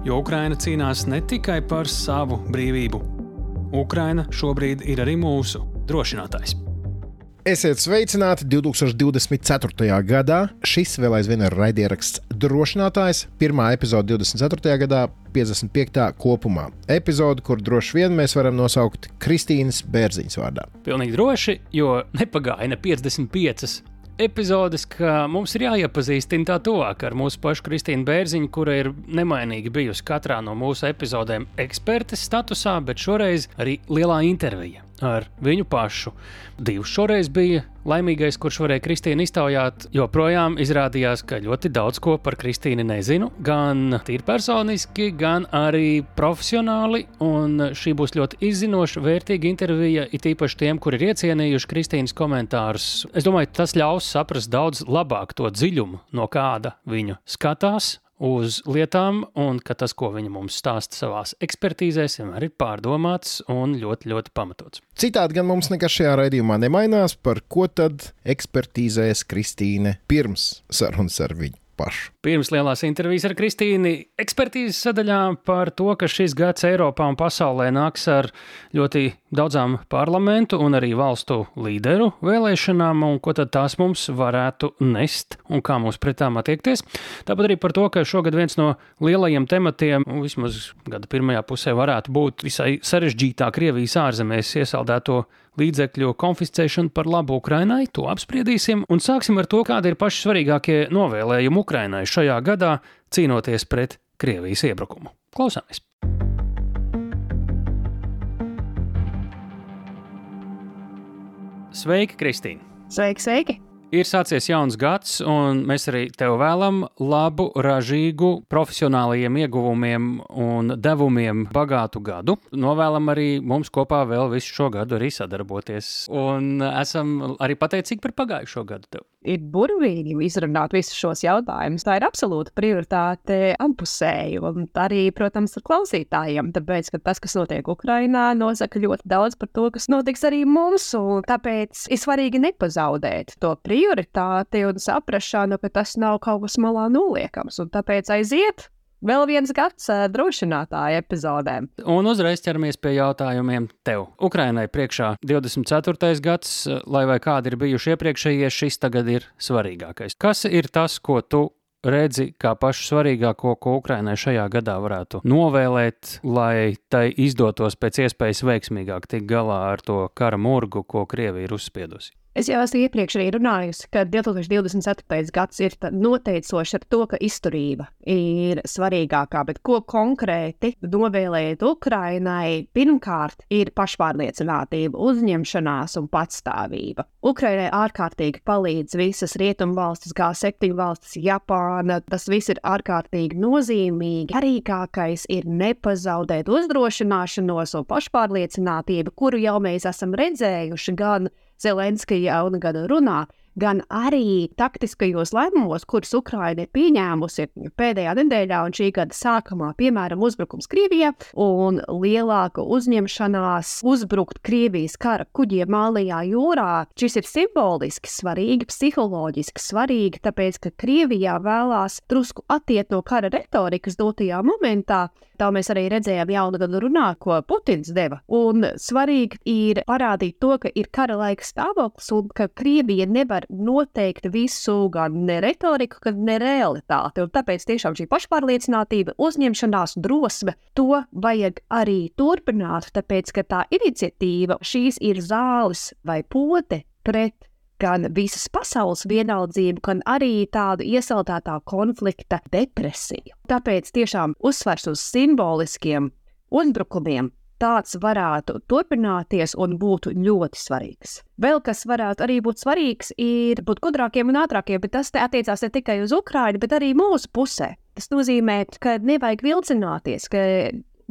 Jo Ukraina cīnās ne tikai par savu brīvību. Ukraina šobrīd ir arī mūsu drošinātājs. Esiet sveicināti 2024. gadā. Šis vēl aizvien ir raidieraksts drošinātājs. Pirmā epizode 24. gadā, 55. kopumā. Epizode, kur droši vien mēs varam nosaukt Kristīnas Bērziņas vārdā. Pilnīgi droši, jo nepagāja ne 55 epizodes, ka mums ir jāiepazīstina tā tuvāk ar mūsu pašu Kristīnu Bērziņu, kura ir nemainīgi bijusi katrā no mūsu epizodēm ekspertes statusā, bet šoreiz arī lielā intervija ar viņu pašu. Divs šoreiz bija laimīgais, kurš varēja Kristīnu iztaujāt, jo projām izrādījās, ka ļoti daudz ko par Kristīnu nezinu. Gan tīri personiski, gan arī profesionāli. Šī būs ļoti izzinoša, vērtīga intervija, it īpaši tiem, kuri ir iecienījuši Kristīnas komentārus. Es domāju, tas ļaus saprast daudz labāk to dziļumu, no kāda viņu skatās uz lietām, un ka tas, ko viņa mums stāsta savā ekspertīzēs, vienmēr ir pārdomāts un ļoti, ļoti pamatots. Citādi gan mums nekas šajā raidījumā nemainās, par ko tad ekspertīzēs Kristīne pirms sarunas ar viņu pašu. Pirms lielās intervijas ar Kristīnu, ekspertīzes sadaļā par to, ka šis gads Eiropā un pasaulē nāks ar ļoti daudzām parlamentu un arī valstu līderu vēlēšanām, un ko tad tās mums varētu nest un kā mums pret tām attiekties. Tāpat arī par to, ka šogad viens no lielajiem tematiem, vismaz gada pirmajā pusē, varētu būt visai sarežģītā Krievijas ārzemēs iesaldēto līdzekļu konfiscēšanu par labu Ukrainai. To apspriedīsim un sāksim ar to, kādi ir paši svarīgākie novēlējumi Ukrainai šajā gadā cīnoties pret Krievijas iebrukumu. Klausāmies! Sveiki, Kristīne! Sveiki, sveiki! Ir sācies jauns gads, un mēs arī tev vēlam labu, ražīgu, profesionālajiem ieguvumiem un devumiem bagātu gadu. Novēlam arī mums kopā vēl visu šo gadu arī sadarboties. Un esam arī pateicīgi par pagājušo gadu tev ir burvīgi izrunāt visus šos jautājumus. Tā ir absolūta prioritāte abpusēji, un arī, protams, ar klausītājiem. Tāpēc, ka tas, kas notiek Ukrajinā, nosaka ļoti daudz par to, kas notiks arī mums. Tāpēc ir svarīgi nepazaudēt to prioritāti un saprāšanu, ka tas nav kaut kas malā noliekams. Un tāpēc aiziet Vēl viens gads drošinātāja epizodēm. Un uzreiz ķeramies pie jautājumiem tev. Ukrainai priekšā 24. gads, lai vai kādi ir bijuši iepriekšējie, šis tagad ir svarīgākais. Kas ir tas, ko tu redzi kā pašu svarīgāko, ko Ukrainai šajā gadā varētu novēlēt, lai tai izdotos pēc iespējas veiksmīgāk tikt galā ar to kara murgu, ko Krievija ir uzspiedusi? Es jau esmu iepriekš arī runājusi, ka 2024. gads ir noteicošs ar to, ka izturība ir svarīgākā, bet ko konkrēti novēlēt Ukrainai? Pirmkārt, ir pašpārliecinātība, uzņemšanās un patstāvība. Ukrainai ārkārtīgi palīdz visas rietumvalstis, G7 valstis, Japāna. Tas viss ir ārkārtīgi nozīmīgi. Svarīgākais ir nepazaudēt uzdrošināšanos un pašpārliecinātību, kuru jau mēs esam redzējuši gan Zelenskija un gan runā, gan arī taktiskajos lēmumos, kurus Ukraina ir pieņēmusi pēdējā nedēļā un šī gada sākumā, piemēram, uzbrukums Krievijā un lielāka uzņemšanās uzbrukt Krievijas kara kuģiem Mālijā jūrā. Šis ir simboliski svarīgi, psiholoģiski svarīgi, tāpēc, ka Krievijā vēlās drusku attiet no kara retorikas dotajā momentā, Tā mēs arī redzējām jaunu gadu runā, ko Putins deva. Un svarīgi ir parādīt to, ka ir kara laika stāvoklis un ka Krievija nevar noteikt visu, gan ne retoriku, gan ne realitāti. Un tāpēc tiešām šī pašpārliecinātība, uzņemšanās, drosme, to vajag arī turpināt, tāpēc ka tā iniciatīva šīs ir zāles vai pote pret gan visas pasaules vienaldzību, gan arī tādu iesaldētā konflikta depresiju. Tāpēc tiešām uzsvers uz simboliskiem uzbrukumiem. Tāds varētu turpināties un būtu ļoti svarīgs. Vēl kas varētu arī būt svarīgs, ir būt gudrākiem un ātrākiem, bet tas attiecās ne tikai uz Ukrajinu, bet arī mūsu pusē. Tas nozīmē, ka nevajag vilcināties, ka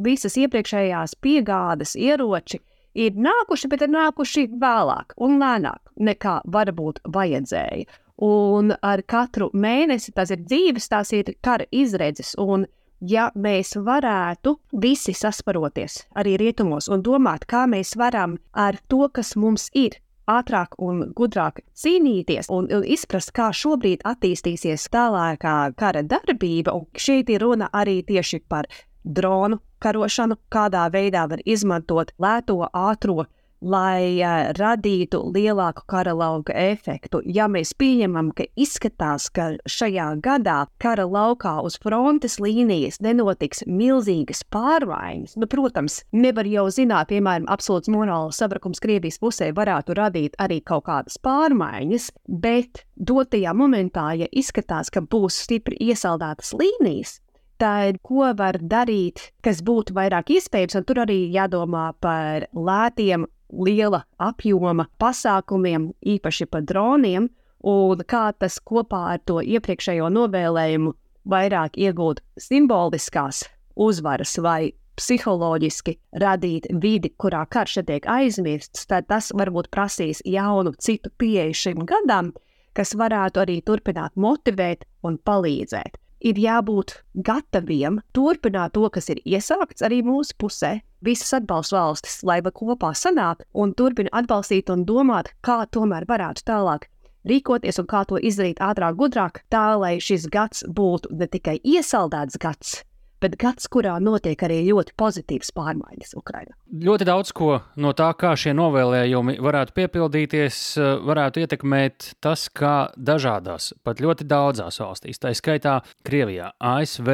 visas iepriekšējās piegādes ieroči ir nākuši, bet ir nākuši vēlāk un lēnāk nekā varbūt vajadzēja. Un ar katru mēnesi tas ir dzīves, tās ir kara izredzes. Un, ja mēs varētu visi sasparoties arī rietumos un domāt, kā mēs varam ar to, kas mums ir, ātrāk un gudrāk cīnīties un, un izprast, kā šobrīd attīstīsies tālākā kara darbība. Un šeit ir runa arī tieši par dronu karošanu, kādā veidā var izmantot lēto ātrumu lai uh, radītu lielāku kara lauka efektu. Ja mēs pieņemam, ka izskatās, ka šajā gadā kara laukā uz frontes līnijas nenotiks milzīgas pārmaiņas, nu, protams, nevar jau zināt, piemēram, absolūts morāls sabrukums Krievijas pusē varētu radīt arī kaut kādas pārmaiņas, bet dotajā momentā, ja izskatās, ka būs stipri iesaldētas līnijas, tad ko var darīt, kas būtu vairāk iespējams, un tur arī jādomā par lētiem liela apjoma pasākumiem, īpaši par droniem, un kā tas kopā ar to iepriekšējo novēlējumu vairāk iegūt simboliskās uzvaras vai psiholoģiski radīt vidi, kurā karš tiek aizmirsts, tad tas varbūt prasīs jaunu, citu pieeju šim gadam, kas varētu arī turpināt motivēt un palīdzēt ir jābūt gataviem turpināt to, kas ir iesākts arī mūsu pusē. Visas atbalsta valstis, lai kopā sanāk un turpina atbalstīt un domāt, kā tomēr varētu tālāk rīkoties un kā to izdarīt ātrāk, gudrāk, tā lai šis gads būtu ne tikai iesaldēts gads, bet gads, kurā notiek arī ļoti pozitīvas pārmaiņas Ukrajinā. Ļoti daudz ko no tā, kā šie novēlējumi varētu piepildīties, varētu ietekmēt tas, kā dažādās, pat ļoti daudzās valstīs, tā skaitā Krievijā, ASV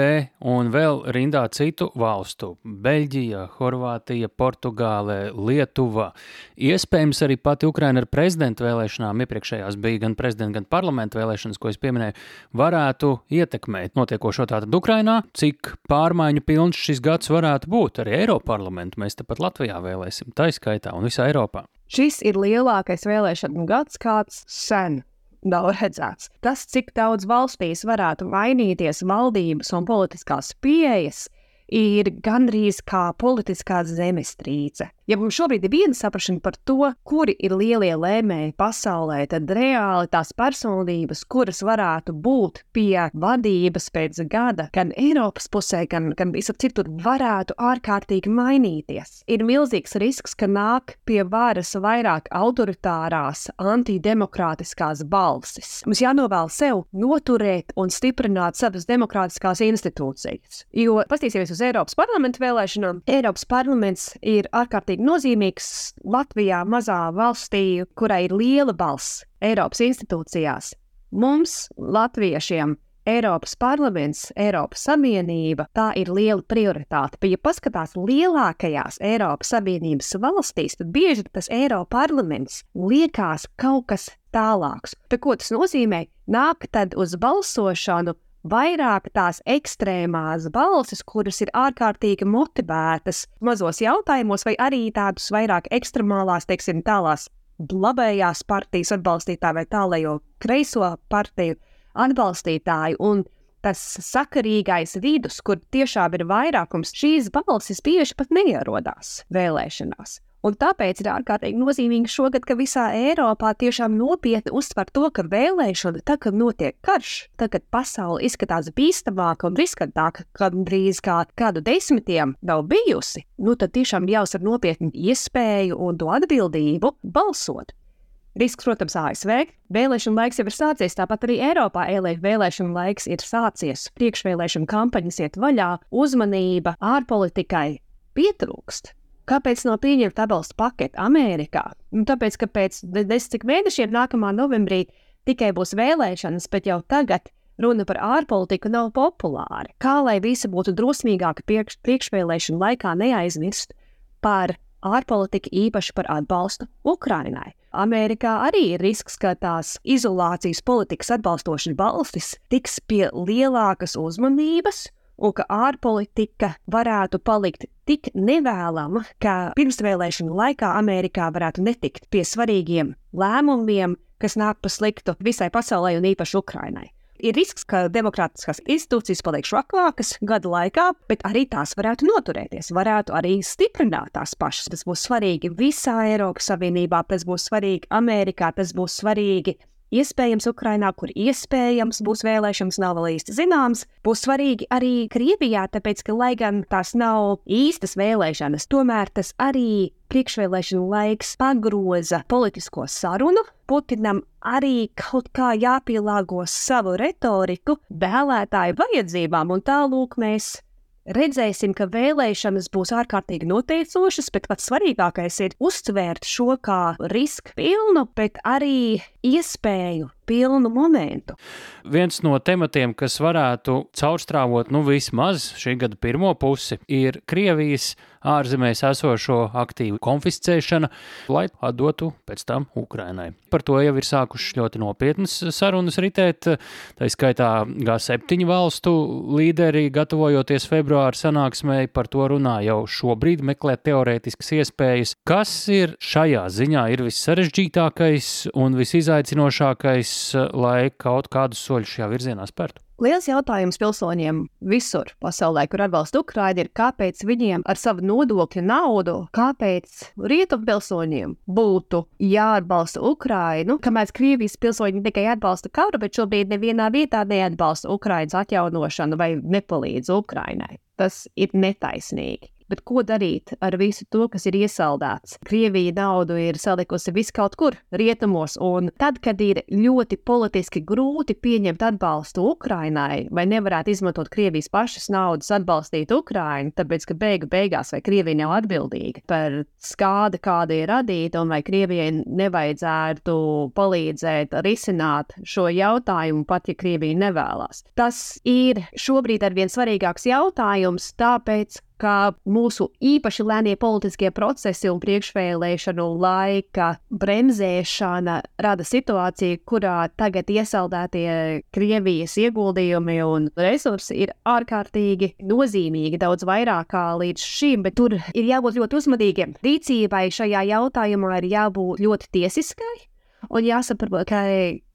un vēl rindā citu valstu - Beļģija, Horvātija, Portugāle, Lietuva. Iespējams, arī pati Ukraina ar prezidenta vēlēšanām, iepriekšējās bija gan prezidenta, gan parlamenta vēlēšanas, ko es pieminēju, varētu ietekmēt notiekošo tātad Ukrainā, cik pārmaiņu pilns šis gads varētu būt. Arī Eiropas parlamentu mēs tepat Latvijā vēlēsim, tā izskaitā un visā Eiropā. Šis ir lielākais vēlēšanu gads, kāds sen nav redzēts. Tas, cik daudz valstīs varētu mainīties valdības un politiskās pieejas, ir gandrīz kā politiskā zemestrīce. Ja mums šobrīd ir viena saprāšana par to, kuri ir lielie lēmēji pasaulē, tad reāli tās personības, kuras varētu būt pie vadības pēc gada, gan Eiropas pusē, gan, gan visur citur, varētu ārkārtīgi mainīties. Ir milzīgs risks, ka nāk pie varas vairāk autoritārās, antidemokrātiskās balsis. Mums jānovēl sev noturēt un stiprināt savas demokrātiskās institūcijas. Jo, paskatīsimies uz Eiropas parlamentu vēlēšanām, Eiropas parlaments ir ārkārtīgi ārkārtīgi nozīmīgs Latvijā, mazā valstī, kurai ir liela balss Eiropas institūcijās. Mums, Latviešiem, Eiropas parlaments, Eiropas Savienība, tā ir liela prioritāte. Ja paskatās lielākajās Eiropas Savienības valstīs, tad bieži tas Eiropas parlaments liekas kaut kas tālāks. Tad, ko tas nozīmē? Nāk tad uz balsošanu vairāk tās ekstrēmās balsis, kuras ir ārkārtīgi motivētas mazos jautājumos, vai arī tādas vairāk ekstremālās, teiksim, tālās labējās partijas atbalstītāji vai tālējo kreiso partiju atbalstītāji. Un tas sakarīgais vidus, kur tiešām ir vairākums, šīs balsis bieži pat neierodās vēlēšanās. Un tāpēc ir ārkārtīgi nozīmīgi šogad, ka visā Eiropā tiešām nopietni uztver to, ka vēlēšana, tad, kad notiek karš, tad, kad pasaule izskatās bīstamāka un riskantāka, kad drīz kā kādu desmitiem nav bijusi, nu tad tiešām jāuzsver nopietni iespēju un to atbildību balsot. Risks, protams, ASV. Vēlēšana laiks jau ir sācies, tāpat arī Eiropā vēlēšana laiks ir sācies. Priekšvēlēšana kampaņas iet vaļā, uzmanība ārpolitikai pietrūkst. Kāpēc nav pieņemta atbalsta pakete Amerikā? Nu, tāpēc, ka pēc desmit mēnešiem, nākamā novembrī, tikai būs vēlēšanas, bet jau tagad runa par ārpolitiku nav populāra. Kā lai visi būtu drosmīgāki priekš, priekšvēlēšanu laikā neaizmirst par ārpolitiku, īpaši par atbalstu Ukrainai. Amerikā arī ir risks, ka tās izolācijas politikas atbalstošas valstis tiks pie lielākas uzmanības un ka ārpolitika varētu palikt tik nevēlama, ka pirmsvēlēšanu laikā Amerikā varētu netikt pie svarīgiem lēmumiem, kas nāk pa sliktu visai pasaulē un īpaši Ukrainai. Ir risks, ka demokrātiskās institūcijas paliek švaklākas gada laikā, bet arī tās varētu noturēties, varētu arī stiprināt tās pašas. Tas būs svarīgi visā Eiropas Savienībā, tas būs svarīgi Amerikā, tas būs svarīgi Iespējams, Ukrainā, kur iespējams būs vēlēšanas, nav vēl īsti zināms. Būs svarīgi arī Krievijā, tāpēc, ka, lai gan tās nav īstas vēlēšanas, tomēr tas arī priekšvēlēšanu laiks pagroza politisko sarunu. Putinam arī kaut kā jāpielāgo savu retoriku vēlētāju vajadzībām, un tālūk mēs redzēsim, ka vēlēšanas būs ārkārtīgi noteicošas, bet pats svarīgākais ir uztvērt šo kā risku pilnu, bet arī iespēju pilnu momentu. Viens no tematiem, kas varētu caurstrāvot nu, vismaz šī gada pirmo pusi, ir Krievijas ārzemēs esošo aktīvu konfiscēšana, lai atdotu pēc tam Ukrainai. Par to jau ir sākušas ļoti nopietnas sarunas ritēt, tā skaitā G7 valstu līderi, gatavojoties februāra sanāksmēji, par to runā jau šobrīd, meklē teorētiskas iespējas. Kas ir šajā ziņā ir vissarežģītākais un visizaicinošākais lai kaut kādus soļus šajā virzienā spērtu? Liels jautājums pilsoņiem visur pasaulē, kur atbalsta Ukraiņu, ir, kāpēc viņiem ar savu nodokļu naudu, kāpēc rietumu pilsoņiem būtu jāatbalsta Ukraiņu, kamēr Krievijas pilsoņi tikai atbalsta karu, bet šobrīd nevienā vietā neatbalsta Ukraiņas atjaunošanu vai nepalīdz Ukraiņai. Tas ir netaisnīgi. Bet ko darīt ar visu to, kas ir iesaldēts? Krievija naudu ir salikusi viskaut kur rietumos, un tad, kad ir ļoti politiski grūti pieņemt atbalstu Ukrainai, vai nevarētu izmantot Krievijas pašas naudas atbalstīt Ukrainu, tāpēc, ka beigu beigās vai Krievija nav atbildīga par skādi, kāda ir radīta, un vai Krievijai nevajadzētu palīdzēt risināt šo jautājumu, pat ja Krievija nevēlas. Tas ir šobrīd arvien svarīgāks jautājums, tāpēc, ka mūsu īpaši lēnie politiskie procesi un priekšvēlēšanu laika bremzēšana rada situāciju, kurā tagad iesaldētie Krievijas ieguldījumi un resursi ir ārkārtīgi nozīmīgi, daudz vairāk kā līdz šim, bet tur ir jābūt ļoti uzmanīgiem. Rīcībai šajā jautājumā ir jābūt ļoti tiesiskai un jāsaprot, ka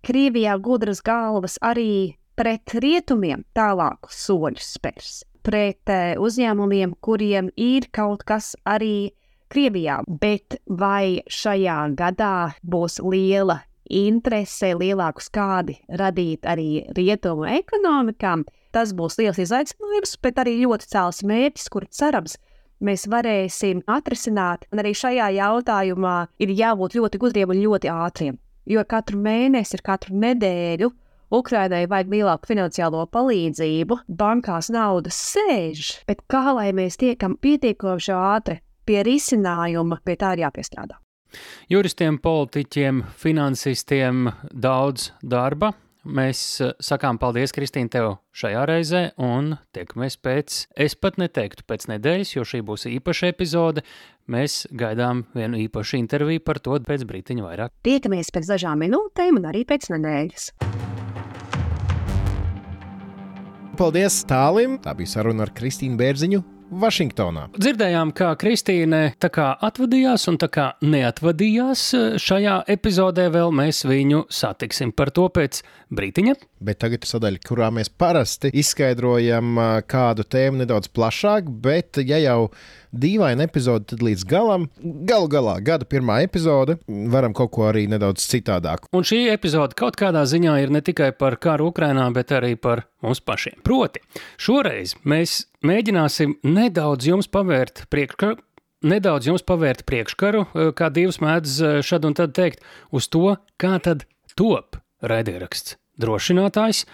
Krievijā gudras galvas arī pret rietumiem tālākus soļus spērs pret eh, uzņēmumiem, kuriem ir kaut kas arī Krievijā. Bet vai šajā gadā būs liela interese, lielāku skādi radīt arī rietumu ekonomikām? Tas būs liels izaicinājums, bet arī ļoti cēls mērķis, kur cerams, mēs varēsim atrisināt. Un arī šajā jautājumā ir jābūt ļoti gudriem un ļoti ātriem. Jo katru mēnesi, katru nedēļu Ukrainai vajag lielāku finansiālo palīdzību, bankās nauda sēž, bet kā lai mēs tiekam pietiekoši ātri pie risinājuma, pie tā ir jāpiestrādā. Juristiem, politiķiem, finansistiem daudz darba. Mēs eh, sakām paldies, Kristīne, tev šajā reizē, un tiekamies pēc, es pat neteiktu pēc nedēļas, jo šī būs īpaša epizode. Mēs gaidām vienu īpašu interviju par to pēc brītiņa vairāk. Tiekamies pēc dažām minūtēm un arī pēc nedēļas. Paldies Tālim! Tā bija saruna ar Kristīnu Bērziņu. Vašingtonā. Dzirdējām, kā Kristīne tā kā atvadījās un tā kā neatvadījās. Šajā epizodē vēl mēs viņu satiksim par to pēc brītiņa. Bet tagad ir sadaļa, kurā mēs parasti izskaidrojam kādu tēmu nedaudz plašāk, bet ja jau dīvaina epizode, tad līdz galam, galu galā, gada pirmā epizode, varam kaut ko arī nedaudz citādāk. Un šī epizode kaut kādā ziņā ir ne tikai par karu Ukrajinā, bet arī par mums pašiem. Proti, šoreiz mēs mēģināsim nedaudz jums pavērt priekškaru. Nedaudz jums pavērt priekškaru, eh, kā divas mēdz eh, šad un tad teikt, uz to, kā tad top raidieraksts drošinātājs,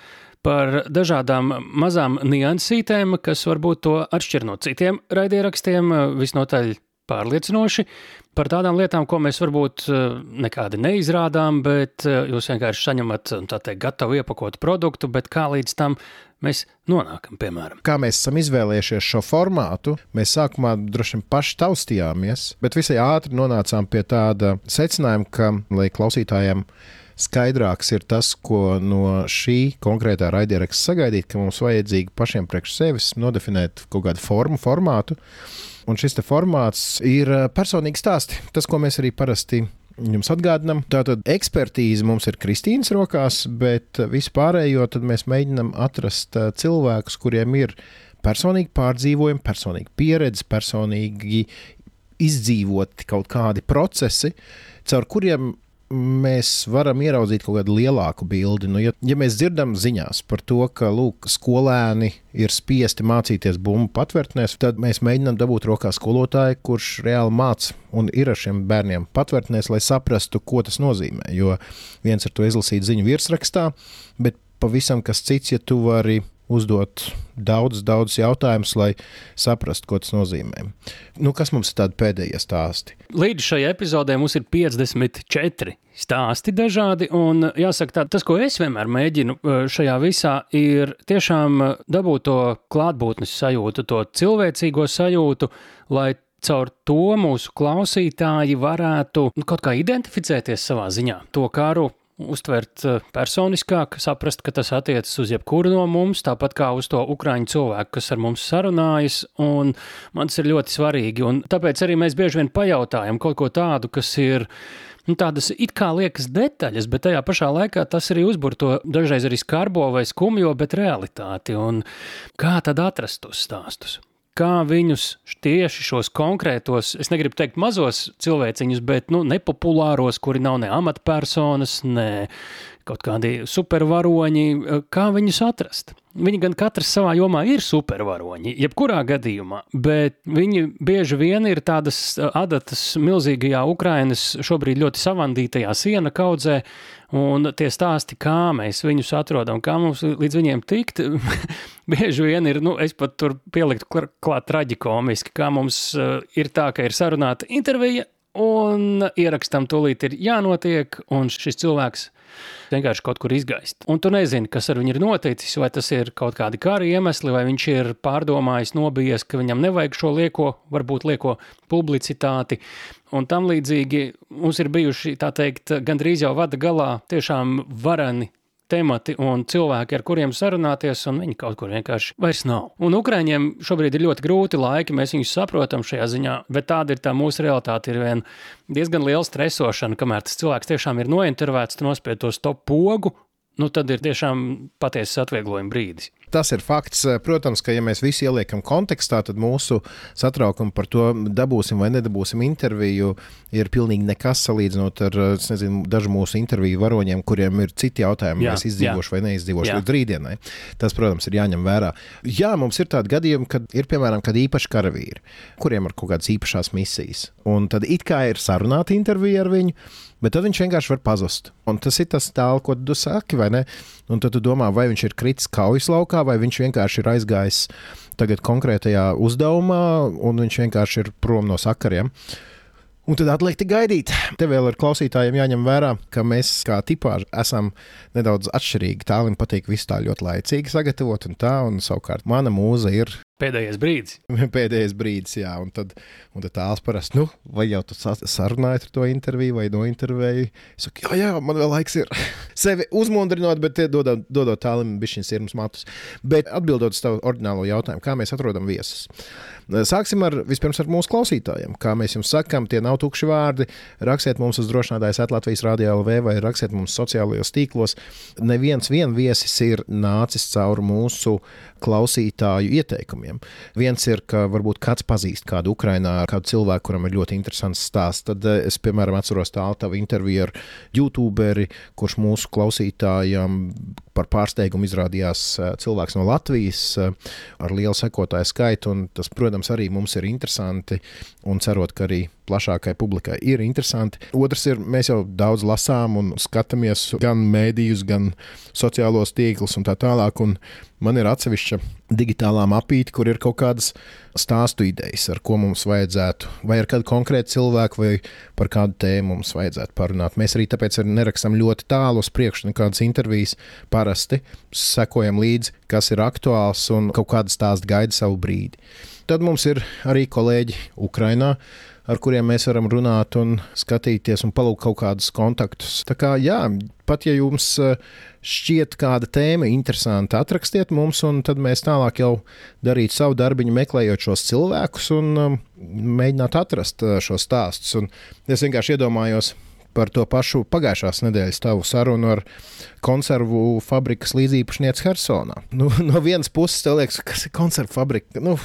par dažādām mazām niansītēm, kas varbūt to atšķir no citiem raidierakstiem visnotaļ pārliecinoši. Par tādām lietām, ko mēs varbūt eh, nekādi neizrādām, bet eh, jūs vienkārši saņemat teikt, gatavu iepakotu produktu, bet kā līdz tam mēs nonākam, piemēram. Kā mēs esam izvēlējušies šo formātu, mēs sākumā droši vien paši taustījāmies, bet visai ātri nonācām pie tāda secinājuma, ka, lai klausītājiem skaidrāks ir tas, ko no šī konkrētā raidieraksta sagaidīt, ka mums vajadzīgi pašiem priekš sevis nodefinēt kaut kādu formu, formātu. Un šis formāts ir eh, personīgi stāsti. Tas, ko mēs arī parasti jums atgādinām. Tātad ekspertīze mums ir Kristīnas rokās, bet vispārējo mēs mēģinām atrast cilvēkus, kuriem ir personīgi pārdzīvojumi, personīgi pieredze, personīgi izdzīvoti kaut kādi procesi, caur kuriem mēs varam ieraudzīt kaut kādu lielāku bildi. Nu, ja, ja mēs dzirdam ziņās par to, ka lūk, skolēni ir spiesti mācīties bumbu patvērtnēs, tad mēs mēģinām dabūt rokā skolotāju, kurš reāli māca un ir ar šiem bērniem patvērtnēs, lai saprastu, ko tas nozīmē. Jo viens ir to izlasīt ziņu virsrakstā, bet pavisam kas cits, ja tu vari uzdot daudz, daudz jautājumus, lai saprastu, ko tas nozīmē. Nu, kas mums ir tādi pēdējie stāsti? Līdz šai epizodē mums ir 54 stāsti dažādi, un jāsaka, tā, tas, ko es vienmēr mēģinu e, šajā visā, ir tiešām dabūt to klātbūtnes sajūtu, to cilvēcīgo sajūtu, lai caur to mūsu klausītāji varētu nu, kaut kā identificēties savā ziņā. To karu uztvert eh, personiskāk, saprast, ka tas attiecas uz jebkuru no mums, tāpat kā uz to ukrāņu cilvēku, kas ar mums sarunājas, un man tas ir ļoti svarīgi. Un tāpēc arī mēs bieži vien pajautājam kaut ko tādu, kas ir. Nu, tādas it kā liekas detaļas, bet tajā pašā laikā tas arī uzbur to dažreiz arī skarbo vai skumjo, bet realitāti. Un kā tad atrast tos stāstus? Kā viņus tieši šos konkrētos, es negribu teikt mazos cilvēciņus, bet nu, nepopulāros, kuri nav ne amatpersonas, ne kaut kādi supervaroņi, kā viņus atrast. Viņi gan katrs savā jomā ir supervaroņi, jebkurā gadījumā, bet viņi bieži vien ir tādas adatas milzīgajā Ukrainas šobrīd ļoti savandītajā siena kaudzē, un tie stāsti, kā mēs viņus atrodam, kā mums līdz viņiem tikt, bieži vien ir, nu, es pat tur pieliktu klāt traģikomiski, kā mums ir tā, ka ir sarunāta intervija, un ierakstam tūlīt ir jānotiek, un šis cilvēks vienkārši kaut kur izgaist. Un tu nezini, kas ar viņu ir noticis, vai tas ir kaut kādi kara iemesli, vai viņš ir pārdomājis, nobijies, ka viņam nevajag šo lieko, varbūt lieko publicitāti. Un tam līdzīgi mums ir bijuši, tā teikt, gandrīz jau vada galā tiešām vareni temati un cilvēki, ar kuriem sarunāties, un viņi kaut kur vienkārši vairs nav. Un Ukrāņiem šobrīd ir ļoti grūti laiki, mēs viņus saprotam šajā ziņā, bet tāda ir tā mūsu realitāte. Ir vien diezgan liela stresošana, kamēr tas cilvēks tiešām ir nointervēts, nospied to stop pogu, nu tad ir tiešām patiesas atvieglojuma brīdis. Tas ir fakts. Protams, ka ja mēs visi ieliekam kontekstā, tad mūsu satraukumu par to, dabūsim vai nedabūsim interviju, ir pilnīgi nekas salīdzinot ar nezinu, dažu mūsu interviju varoņiem, kuriem ir citi jautājumi, vai es izdzīvošu jā. vai neizdzīvošu jā. līdz rītdienai. Tas, protams, ir jāņem vērā. Jā, mums ir tādi gadījumi, kad ir piemēram īpaši karavīri, kuriem ir kaut kādas īpašās misijas. Un tad it kā ir sarunāta intervija ar viņu, bet tad viņš vienkārši var pazust. Un tas ir tas tālu, ko tu saki, vai ne? Un tad tu domā, vai viņš ir kritis kaujas laukā, vai viņš vienkārši ir aizgājis tagad konkrētajā uzdevumā, un viņš vienkārši ir prom no sakariem. Un tad atliek tikai gaidīt. Te vēl ir klausītājiem jāņem vērā, ka mēs kā tipāži esam nedaudz atšķirīgi. Tālim patīk visu tā ļoti laicīgi sagatavot, un tā, un savukārt mana mūza ir Pēdējais brīdis. Pēdējais brīdis, jā. Un tad, un tad tāls parasti, nu, vai jau tu sarunāji ar to interviju, vai nointervēji. Es saku, jā, jā, man vēl laiks ir. Sevi uzmundrinot, bet dodot, dodot tālim bišķiņas sirmas matus. Bet atbildot uz tavu ordinālo jautājumu, kā mēs atrodam viesus. Sāksim ar, vispirms ar mūsu klausītājiem. Kā mēs jums sakām, tie nav tukši vārdi. Rakstiet mums uz drošinātājs Latvijas Rādio LV vai rakstiet mums sociālajos tīklos. Neviens vien viesis ir nācis cauri mūsu klausītāju ieteikumiem. Viens ir, ka varbūt kāds pazīst kādu Ukrainā, kādu cilvēku, kuram ir ļoti interesants stāsts. Tad eh, es, piemēram, atceros tālu tavu interviju ar YouTuberi, kurš mūsu klausītājiem par pārsteigumu izrādījās eh, cilvēks no Latvijas eh, ar lielu sekotāju skaitu. Tas, protams, arī mums ir interesanti un cerot, ka arī plašākai publikai ir interesanti. Otrs ir, mēs jau daudz lasām un skatāmies gan mēdījus, gan sociālos tīklus un tā tālāk. Un man ir atsevišķa digitālā mapīte, kur ir kaut kādas stāstu idejas, ar ko mums vajadzētu, vai ar kādu konkrētu cilvēku, vai par kādu tēmu mums vajadzētu parunāt. Mēs arī tāpēc arī nerakstam ļoti tālu uz priekšu, nekādas intervijas. Parasti sekojam līdzi, kas ir aktuāls un kaut kāda stāsta gaida savu brīdi. Tad mums ir arī kolēģi Ukrajinā ar kuriem mēs varam runāt un skatīties un palūkt kaut kādus kontaktus. Tā kā jā, pat ja jums eh, šķiet kāda tēma interesanta, atrakstiet mums, un tad mēs tālāk jau darītu savu darbiņu, meklējot šos cilvēkus un um, mēģināt atrast uh, šos stāstus. Un es vienkārši iedomājos, par to pašu pagājušās nedēļas tavu sarunu ar konservu fabrikas līdzīpašnieci Hersonā. Nu, no vienas puses, tev liekas, kas ir konservu fabrika. Nu,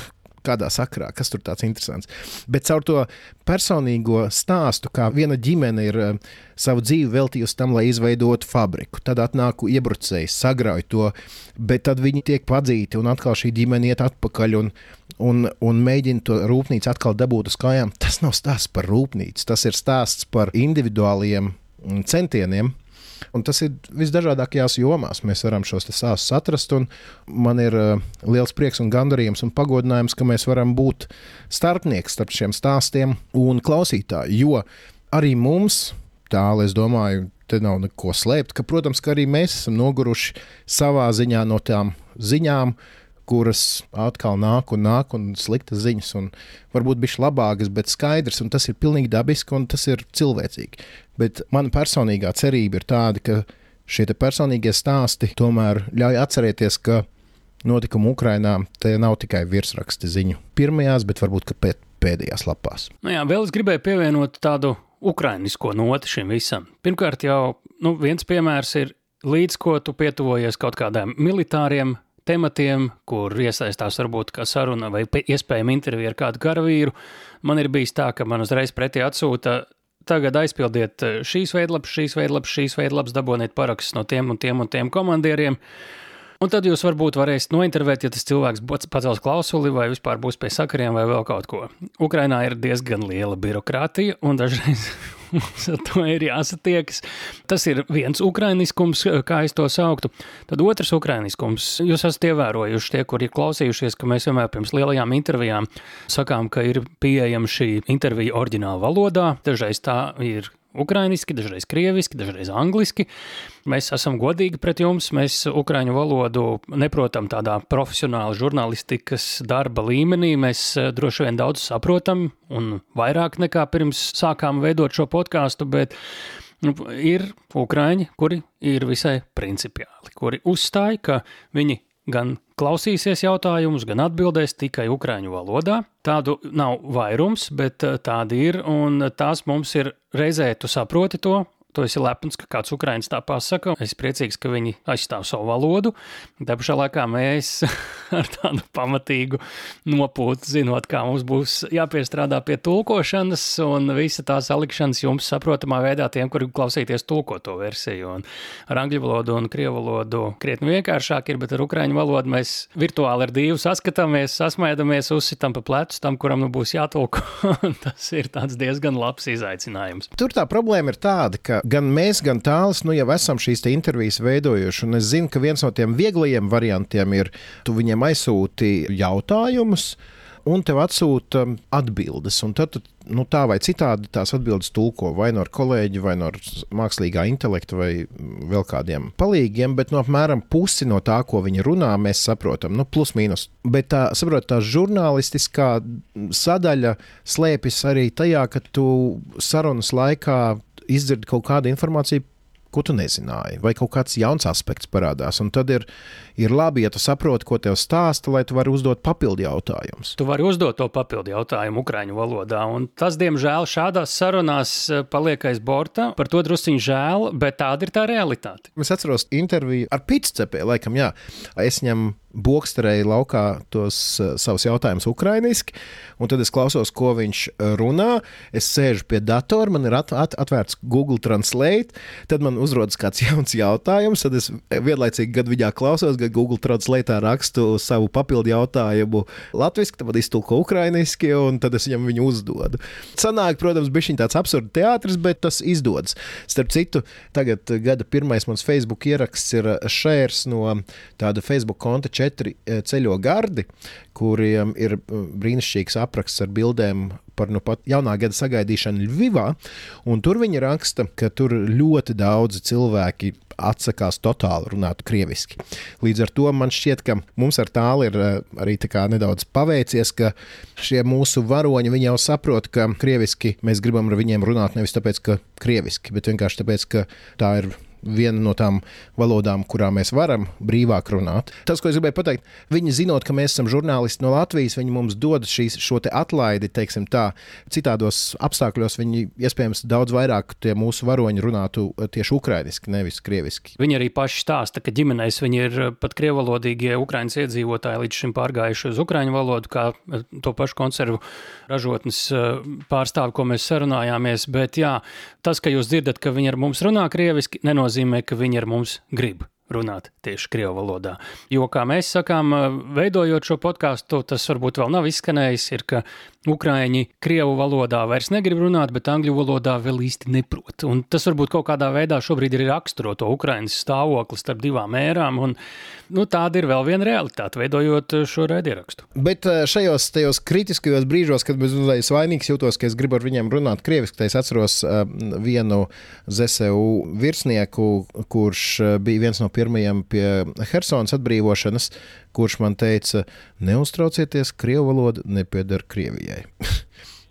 kādā sakrā, kas tur tāds interesants. Bet caur to personīgo stāstu, kā viena ģimene ir uh, savu dzīvi veltījusi tam, lai izveidotu fabriku. Tad atnāk iebrucējs, sagrauj to, bet tad viņi tiek padzīti, un atkal šī ģimene iet atpakaļ un, un, un mēģina to rūpnīcu atkal dabūt uz kājām. Tas nav stāsts par rūpnīcu, tas ir stāsts par individuāliem mm, centieniem Un tas ir visdažādākajās jomās. Mēs varam šos stāstus atrast, un man ir uh, liels prieks un gandarījums un pagodinājums, ka mēs varam būt starpnieks starp šiem stāstiem un klausītāji. Jo arī mums, tālāk, es domāju, te nav neko slēpt, ka, protams, ka arī mēs esam noguruši savā ziņā no tām ziņām, kuras atkal nāk un nāk, un sliktas ziņas, un varbūt bišķi labākas, bet skaidrs, un tas ir pilnīgi dabiski un tas ir cilvēcīgi. Bet mana personīgā cerība ir tāda, ka šie personīgie stāsti tomēr ļauj atcerēties, ka notikumi Ukrajinā tie nav tikai virsraksti ziņu pirmajās, bet varbūt pēdējās lapās. Nu jā, vēl es gribēju pievienot tādu ukrainisko noti šim visam. Pirmkārt, jau nu, viens piemērs ir līdz ko tu pietuvojies kaut kādiem militāriem tematiem, kur iesaistās varbūt kā saruna vai iespējama intervija ar kādu karavīru. Man ir bijis tā, ka man uzreiz pretī atsūta. Tagad aizpildiet eh, šīs veidlapas, šīs veidlapas, šīs veidlapas, dabūniet parakstus no tiem un tiem un tiem komandieriem. Un tad jūs varbūt varēsiet nointervēt, ja tas cilvēks pacels klausuli vai vispār būs pie sakariem vai vēl kaut ko. Ukrainā ir diezgan liela birokrātija un dažreiz ar to ir jāsatiekas. Tas ir viens ukrainiskums, kā es to sauktu. Tad otrs ukrainiskums, jūs esat ievērojuši tie, kuri ir klausījušies, ka mēs vienmēr pirms lielajām intervijām sakām, ka ir pieejama šī intervija oriģināla valodā. Dažreiz tā ir Ukrainiski, dažreiz krieviski, dažreiz angliski. Mēs esam godīgi pret jums. Mēs ukraiņu valodu neprotam tādā profesionāla žurnālistikas darba līmenī. Mēs eh, droši vien daudz saprotam un vairāk nekā pirms sākām veidot šo podkāstu, bet nu, ir ukraiņi, kuri ir visai principiāli, kuri uzstāja, ka viņi gan klausīsies jautājumus, gan atbildēs tikai ukraiņu valodā. Tādu nav vairums, bet eh, tādi ir, un tās mums ir reizē tu saproti to, Tu esi lepns, ka kāds ukrāņš tā pasaka. Es priecīgs, ka viņi aizstāv savu valodu. Tā pašā laikā mēs ar tādu pamatīgu nopūtu, zinot, kā mums būs jāpiestrādā pie tulkošanas un visa tā salikšanas jums saprotamā veidā tiem, kuri klausīties tulkoto versiju. Un ar angļu valodu un krievu valodu krietni vienkāršāk ir, bet ar ukrāņu valodu mēs virtuāli ar divu saskatāmies, sasmaidamies, uzsitam pa plecu tam, kuram nu būs jātulko. Tas ir diezgan labs izaicinājums. Tur tā problēma ir tāda, ka gan mēs, gan tāls nu, jau esam šīs intervijas veidojuši. Es zinu, ka viens no tiem vieglajiem variantiem ir, tu viņiem aizsūti jautājumus. Un tev atsūta atbildes, un tad nu, tā vai citādi tās atbildes tulko vai no kolēģa, vai no mākslīgā intelekta, vai vēl kādiem palīgiem. Bet nu, apmēram pusi no tā, ko viņi runā, mēs saprotam, nu, plus mīnus. Bet tā, saprot, tā žurnālistiskā sadaļa slēpjas arī tajā, ka tu sarunas laikā izdzirdi kaut kādu informāciju, ko tu nezināji, vai kaut kāds jauns aspekts parādās. Un tad ir, ir labi, ja tu saproti, ko tev stāsta, lai tu vari uzdot papildu jautājumus. Tu vari uzdot to papildu jautājumu Ukrāņu valodā, un tas, diemžēl, šādās sarunās eh, paliek aiz borta. Par to drusciņš žēl, bet tāda ir tā realitāte. Es atceros interviju ar Pitscepē, laikam, jā. Es ņemu Bokstarēja laukā tos uh, savus jautājumus ukraiņiski, un tad es klausos, ko viņš eh, runā. Es sēžu pie datora, man ir at, at, atvērts Google Translate, tad man uzrodas kāds jauns jautājums, tad es vienlaicīgi gadu viņā klausos, gan Google Translate rakstu savu papildu jautājumu latviešu, tad iztulko ukraiņiski, un tad es viņam viņu uzdodu. Sanāk, protams, bija tāds absurds teātris, bet tas izdodas. Starp citu, tagad gada pirmais mans Facebook ieraksts ir šērs no tāda Facebook konta četri eh, ceļo gardi, kuriem ir eh, brīnišķīgs apraksts ar bildēm par nu pat jaunā gada sagaidīšanu Ļuvivā. Tur viņi raksta, ka tur ļoti daudzi cilvēki atsakās totāli runāt krieviski. Līdz ar to man šķiet, ka mums ar tālu ir eh, arī nedaudz paveicies, ka šie mūsu varoņi jau saprot, ka krieviski mēs gribam ar viņiem runāt nevis tāpēc, ka krieviski, bet vienkārši tāpēc, ka tā ir viena no tām valodām, kurā mēs varam brīvāk runāt. Tas, ko es gribēju pateikt, viņi zinot, ka mēs esam žurnālisti no Latvijas, viņi mums dod šīs, šo atlaidi, teiksim tā. Citādos apstākļos viņi iespējams daudz vairāk tie mūsu varoņi runātu tieši ukrainiski, nevis krieviski. Viņi arī paši stāsta, ka ģimenēs viņi ir pat krievalodīgie ukraiņas iedzīvotāji līdz šim pārgājuši uz ukraiņu valodu, kā to pašu konservu ražotnes pārstāvi, ko mēs sarunājāmies. Bet jā, tas, ka jūs dzirdat, ka viņi ar mums runā krieviski, nenozīmē, ka viņi ar mums grib runāt tieši krievu valodā. Jo, kā mēs sakām, veidojot šo podkāstu, tas varbūt vēl nav izskanējis, ir, ka Ukrāņi krievu valodā vairs negrib runāt, bet angļu valodā vēl īsti neprot. Un tas varbūt kaut kādā veidā šobrīd ir raksturo to Ukrāņas stāvokli starp divām ērām. Un, nu, tāda ir vēl viena realitāte, veidojot šo raidierakstu. Bet eh, šajos kritiskajos brīžos, kad es vainīgs jūtos, ka es gribu ar viņiem runāt krieviski, es atceros uh, vienu ZSU virsnieku, kurš eh, bija viens no pirmajiem pie Helsonas atbrīvošanas kurš man teica, neuztraucieties, krievu valoda nepieder Krievijai.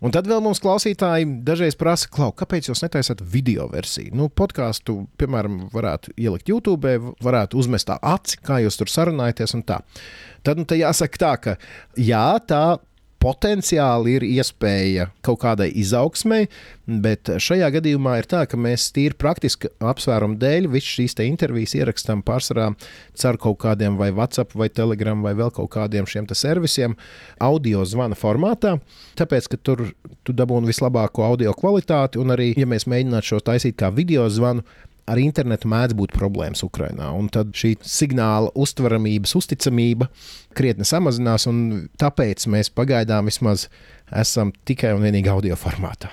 Un tad vēl mums klausītāji dažreiz prasa, Klau, kāpēc jūs netaisat video versiju? Nu, podkāstu, piemēram, varētu ielikt YouTube, varētu uzmest tā aci, kā jūs tur sarunājaties un tā. Tad nu, jāsaka tā, ka jā, tā potenciāli ir iespēja kaut kādai izaugsmai, bet šajā gadījumā ir tā, ka mēs tīri praktiski apsvērumu dēļ visas šīs intervijas ierakstām pārsvarā caur kaut kādiem vai WhatsApp vai Telegram vai vēl kaut kādiem šiem servisiem audio zvana formātā, tāpēc, ka tur tu dabūni vislabāko audio kvalitāti un arī, ja mēs mēģinātu šo taisīt kā video zvanu, ar internetu mēdz būt problēmas Ukrajinā. Tad šī signāla uztveramības, uzticamība krietni samazinās, un tāpēc mēs pagaidām vismaz esam tikai un vienīgi audio formātā.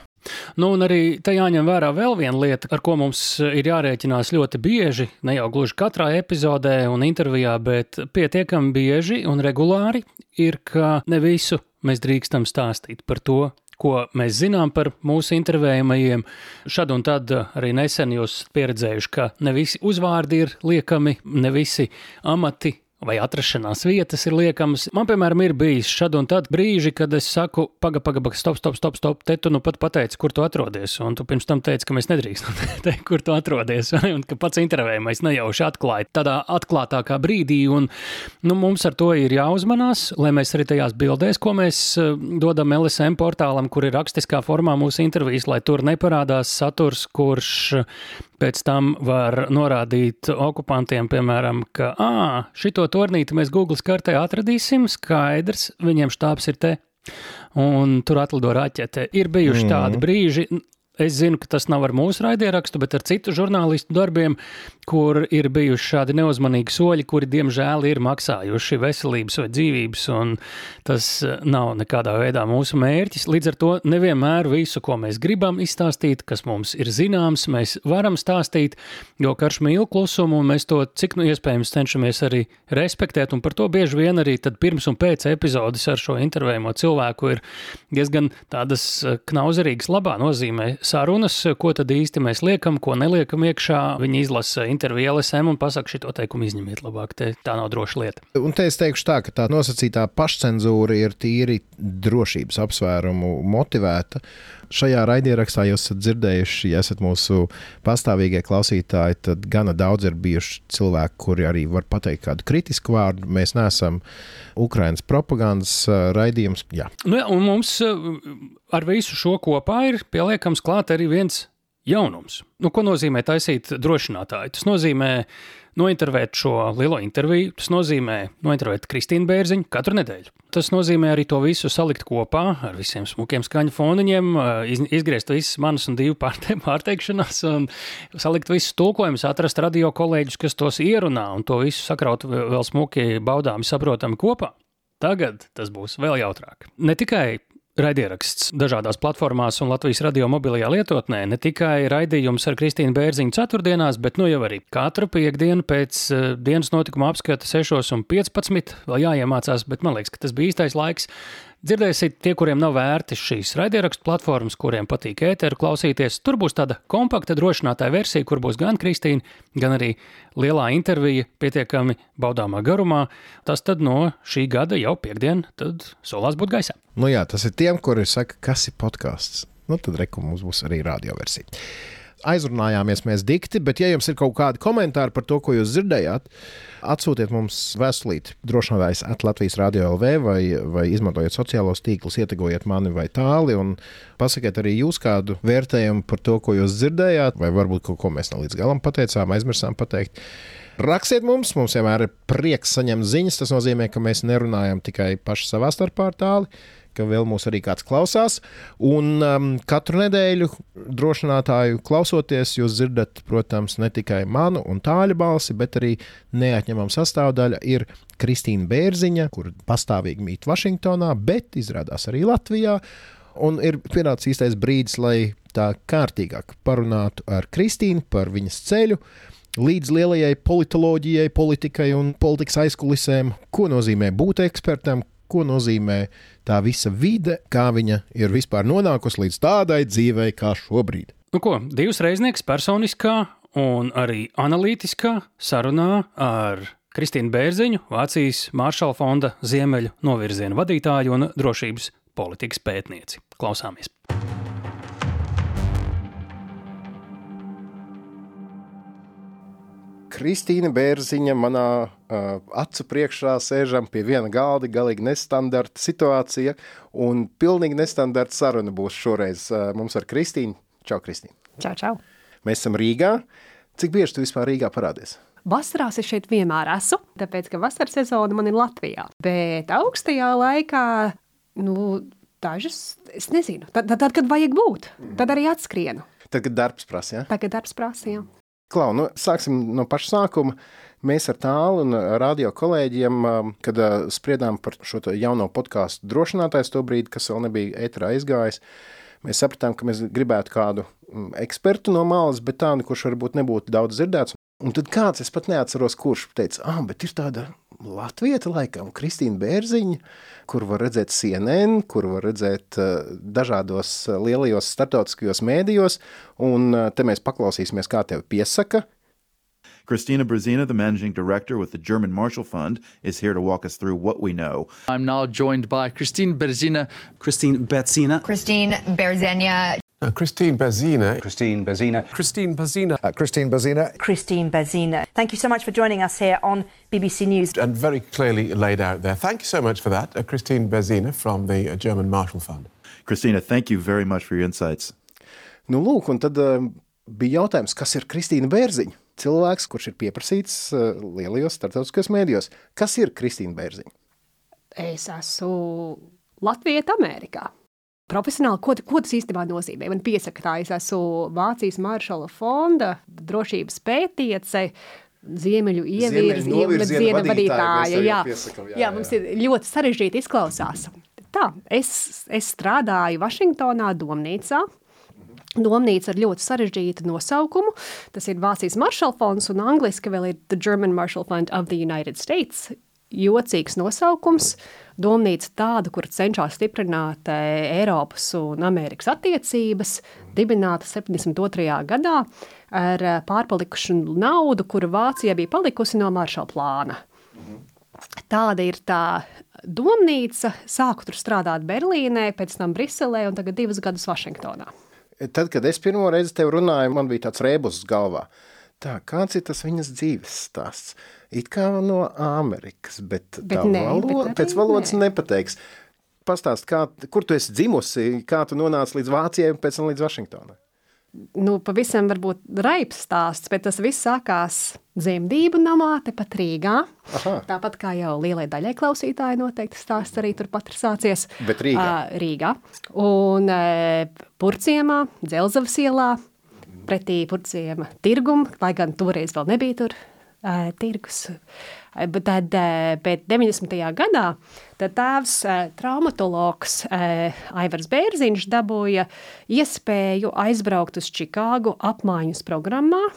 Nu, un arī te jāņem vērā vēl viena lieta, ar ko mums ir jārēķinās ļoti bieži, ne jau gluži katrā epizodē un intervijā, bet pietiekami bieži un regulāri, ir, ka ne visu mēs drīkstam stāstīt par to, ko mēs zinām par mūsu intervējumajiem. Šad un tad arī nesen jūs pieredzējuši, ka ne visi uzvārdi ir liekami, ne visi amati vai atrašanās vietas ir liekamas. Man, piemēram, ir bijis šad un tad brīži, kad es saku, pagaidi, pagaidi, stop, stop, stop, stop, te tu nu pat pateici, kur tu atrodies. Un tu pirms tam teici, ka mēs nedrīkstam teikt, kur tu atrodies. un ka pats intervējumais nejauši atklāja tādā atklātākā brīdī. Un, nu, mums ar to ir jāuzmanās, lai mēs arī tajās bildēs, ko mēs eh, dodam LSM portālam, kur ir rakstiskā formā mūsu intervijas, lai tur neparādās saturs, kurš pēc tam var norādīt okupantiem, piemēram, ka, ah, šito tornīti mēs Google kartē atradīsim, skaidrs, viņiem štābs ir te. Un tur atlido raķete. Ir bijuši mm. tādi brīži, Es zinu, ka tas nav ar mūsu raidierakstu, bet ar citu žurnālistu darbiem, kur ir bijuši šādi neuzmanīgi soļi, kuri, diemžēl, ir maksājuši veselības vai dzīvības, un tas eh, nav nekādā veidā mūsu mērķis. Līdz ar to nevienmēr visu, ko mēs gribam izstāstīt, kas mums ir zināms, mēs varam stāstīt, jo karš mīl klusumu, un mēs to cik nu iespējams cenšamies arī respektēt, un par to bieži vien arī pirms un pēc epizodes ar šo intervējumu cilvēku ir diezgan tādas eh, knauzerīgas labā nozīmē sarunas, ko tad īsti mēs liekam, ko neliekam iekšā. Viņi izlasa interviju LSM un pasaka, šito teikumu izņemiet labāk, te, tā nav droša lieta. Un te es teikšu tā, ka tā nosacītā pašcensūra ir tīri drošības apsvērumu motivēta. Šajā raidierakstā jūs esat dzirdējuši, ja esat mūsu pastāvīgie klausītāji, tad gana daudz ir bijuši cilvēki, kuri arī var pateikt kādu kritisku vārdu. Mēs neesam Ukraiņas propagandas raidījums. Jā. Nu, un mums ar visu šo kopā ir pieliekams klāt arī viens jaunums. Nu, ko nozīmē taisīt drošinātāju? Tas nozīmē nointervēt šo lielo interviju. Tas nozīmē nointervēt Kristīnu Bērziņu katru nedēļu. Tas nozīmē arī to visu salikt kopā ar visiem smukiem skaņu foniņiem, izgriezt visas manas un divu pārteikšanās, un salikt visus tulkojumus, atrast radio kolēģus, kas tos ierunā, un to visu sakraut vēl smuki, baudāmi, saprotami kopā. Tagad tas būs vēl jautrāk. Ne tikai Raidieraksts dažādās platformās un Latvijas radio mobilajā lietotnē ne tikai raidījums ar Kristīnu Bērziņu ceturtdienās, bet nu jau arī katru piekdienu pēc uh, dienas notikuma apskata 6.15. vēl jāiemācās, bet man liekas, ka tas bija īstais laiks Dzirdēsiet, tie, kuriem nav vērti šīs raidierakstu platformas, kuriem patīk ēteru klausīties, tur būs tāda kompakta drošinātāja versija, kur būs gan Kristīna, gan arī lielā intervija pietiekami baudāmā garumā. Tas tad no šī gada jau piekdien, solās būt gaisā. Nu jā, tas ir tiem, kuri saka, kas ir podkāsts. Nu tad reku mums būs arī radioversija. Aizrunājāmies mēs dikti, bet, ja jums ir kaut kādi komentāri par to, ko jūs dzirdējāt, atsūtiet mums vēstulīti. Drošinātājs at Latvijas Rādio LV vai, vai izmantojiet sociālos tīklus, ietegojiet mani vai tāli un pasakiet arī jūs kādu vērtējumu par to, ko jūs dzirdējāt, vai varbūt kaut ko mēs ne līdz galam pateicām, aizmirsām pateikt. Rakstiet mums, mums vienmēr ir prieks saņemt ziņas. Tas nozīmē, ka mēs nerunājam tikai paši savā starpā ar tālu ka vēl mūs arī kāds klausās. Un um, katru nedēļu drošinātāju klausoties, jūs dzirdat, protams, ne tikai manu un tāļu balsi, bet arī neatņemama sastāvdaļa ir Kristīna Bērziņa, kur pastāvīgi mīt Vašingtonā, bet izrādās arī Latvijā. Un ir pienācis īstais brīdis, lai tā kārtīgāk parunātu ar Kristīnu par viņas ceļu līdz lielajai politoloģijai, politikai un politikas aizkulisēm, ko nozīmē būt ekspertam, ko nozīmē tā visa vide, kā viņa ir vispār nonākusi līdz tādai dzīvei kā šobrīd. Nu ko, divas reiznieks personiskā un arī analītiskā sarunā ar Kristīnu Bērziņu, Vācijas Maršala fonda Ziemeļu novirzienu vadītāju un drošības politikas pētnieci. Klausāmies! Kristīna Bērziņa manā uh, acu priekšā sēžam pie viena galda, galīgi nestandarta situācija, un pilnīgi nestandarta saruna būs šoreiz uh, mums ar Kristīnu. Čau, Kristīna! Čau, čau! Mēs esam Rīgā. Cik bieži tu vispār Rīgā parādies? Vasarās es šeit vienmēr esmu, tāpēc, ka vasaras sezona man ir Latvijā. Bet augstajā laikā, nu, dažas, es nezinu, tad, tad, tad kad vajag būt, tad arī atskrienu. Tad, kad darbs prasa, ja? Tagad darbs prasa, jā. Klau, nu, sāksim no paša sākuma. Mēs ar tālu un radio kolēģiem, kad spriedām par šo jauno podkāstu drošinātājs, to brīdi, kas vēl nebija ēterā izgājis, mēs sapratām, ka mēs gribētu kādu ekspertu no malas, bet tādu, kurš varbūt nebūtu daudz dzirdēts. Un tad kāds, es pat neatceros, kurš teica, ah, bet ir tāda Latvieta, laikam, Kristīna Bērziņa, kur var redzēt CNN, kur var redzēt uh, dažādos uh, lielajos startautiskajos mēdījos, un uh, te mēs paklausīsimies, kā tevi piesaka. Christina Brzina, the managing director with the German Marshall Fund, is here to walk us through what we know. I'm now joined by Christine Berzina. Christine Berzina. Christine Berzenia. Uh, Christine Bazina. Christine Berzina. Christine Bazina. Uh, Christine Bazina. Christine Bazina. Thank you so much for joining us here on BBC News. And very clearly laid out there. Thank you so much for that. Uh, Christine Bazina from the uh, German Marshall Fund. Christina, thank you very much for your insights. Nu, lūk, un tad uh, bija jautājums, kas ir Kristīna Bērziņa? Cilvēks, kurš ir pieprasīts uh, lielajos starptautiskajos mēdījos. Kas ir Kristīna Bērziņa? Es esmu Latvijā, Amerikā. Profesionāli, ko, ko tas īstenībā nozīmē? Man piesaka, tā es esmu Vācijas Maršala fonda drošības pētniece. Ziemeļu ievirziena vadītāja. Jā, piesakam, jā, jā, jā, mums ir ļoti sarežģīti izklausās. Tā, es, es strādāju Vašingtonā, domnīcā. Domnīca ar ļoti sarežģītu nosaukumu. Tas ir Vācijas Maršala fonds, un angļuiski vēl ir The German Marshall Fund of the United States. Jocīgs nosaukums. Uh, domnīca tāda, kur cenšas stiprināt eh, Eiropas un Amerikas attiecības, dibināta 72. gadā ar eh, pārpalikušu naudu, kura Vācijai bija palikusi no Maršala plāna. Tāda ir tā domnīca. Sāku tur strādāt Berlīnē, pēc tam Briselē un tagad divus gadus Vašingtonā. Tad, kad es pirmo reizi tev runāju, man bija tāds rēbus galvā. Tā, kāds ir tas viņas dzīves stāsts? it kā no Amerikas, bet, bet nē, valoda, bet pēc valodas nē. nepateiks. Pastāst, kā, kur tu esi dzimusi, kā tu nonāci līdz Vācijai un pēc tam līdz Vašingtonai? Nu, pavisam varbūt raips stāsts, bet tas viss sākās dzemdību namā, tepat Rīgā. Aha. Tāpat kā jau lielai daļai klausītāji noteikti stāsts arī turpat ir sācies. Bet Rīgā? Uh, Rīgā. Un uh, Purciemā, Dzelzavas ielā, pretī Purciema tirgumu, lai gan toreiz vēl nebija tur uh, tirgus. Bet, tad, bet 90. gadā tēvs, traumatologs Aivars Bērziņš dabūja iespēju aizbraukt uz Čikāgu apmaiņas programmā.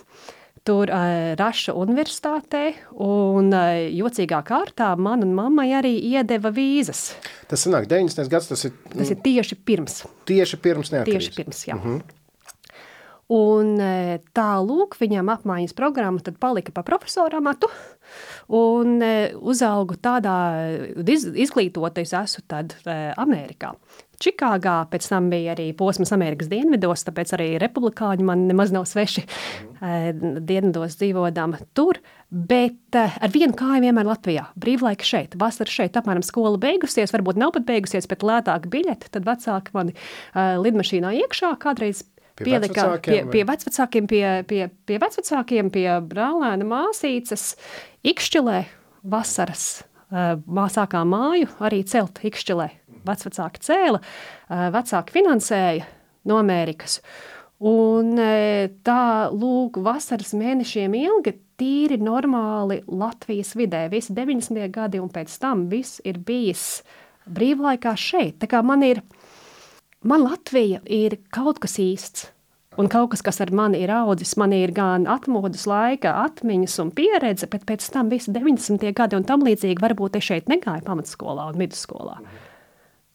Tur uh, Raša universitātē, un uh, jocīgā kārtā man un mammai arī iedeva vīzas. Tas sanāk 90. gads, tas ir... Tas ir tieši pirms. Tieši pirms neatkarības. Tieši pirms, jā. Uh mhm. Un e, tā lūk, viņam apmaiņas programma tad palika pa profesora amatu. Un e, uzaugu tādā iz, izglītota, es esmu tad e, Amerikā. Čikāgā, pēc tam bija arī posms Amerikas dienvidos, tāpēc arī republikāņi man nemaz nav sveši e, dienvidos dzīvodama tur, bet ar vienu kāju vienmēr Latvijā, brīvlaika šeit, vasara šeit, apmēram skola beigusies, varbūt nav pat beigusies, bet lētāk biļeti, tad vecāki mani lidmašīnā iekšā kādreiz Pie pielika vecvecākiem pie, pie vecvecākiem, pie, pie, pie vecvecākiem, pie brālēna māsīcas, ikšķilē vasaras. eh, Mā sākām māju arī celt ikšķilē. Vecvecāki cēla, eh, vecāki finansēja no Amerikas. Un eh, tā lūk, vasaras mēnešiem ilgi tīri normāli Latvijas vidē. Visi 90. gadi un pēc tam viss ir bijis brīvlaikā šeit. Tā kā man ir man Latvija ir kaut kas īsts. Un kaut kas, kas ar mani ir audzis, man ir gan atmodas laika, atmiņas un pieredze, bet pēc tam visi 90. gadi un tam līdzīgi varbūt es šeit negāju pamatskolā un vidusskolā.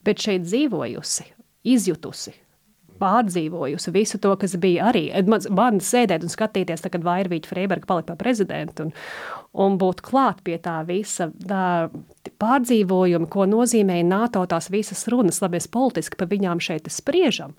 Bet šeit dzīvojusi, izjutusi, pārdzīvojusi visu to, kas bija arī. Man, man sēdēt un skatīties, tā, kad Vairvīķa Freiberga palika par prezidentu un, un būt klāt pie tā visa tā pārdzīvojuma, ko nozīmēja NATO tās visas runas, labi, mēs politiski par viņām šeit spriežam,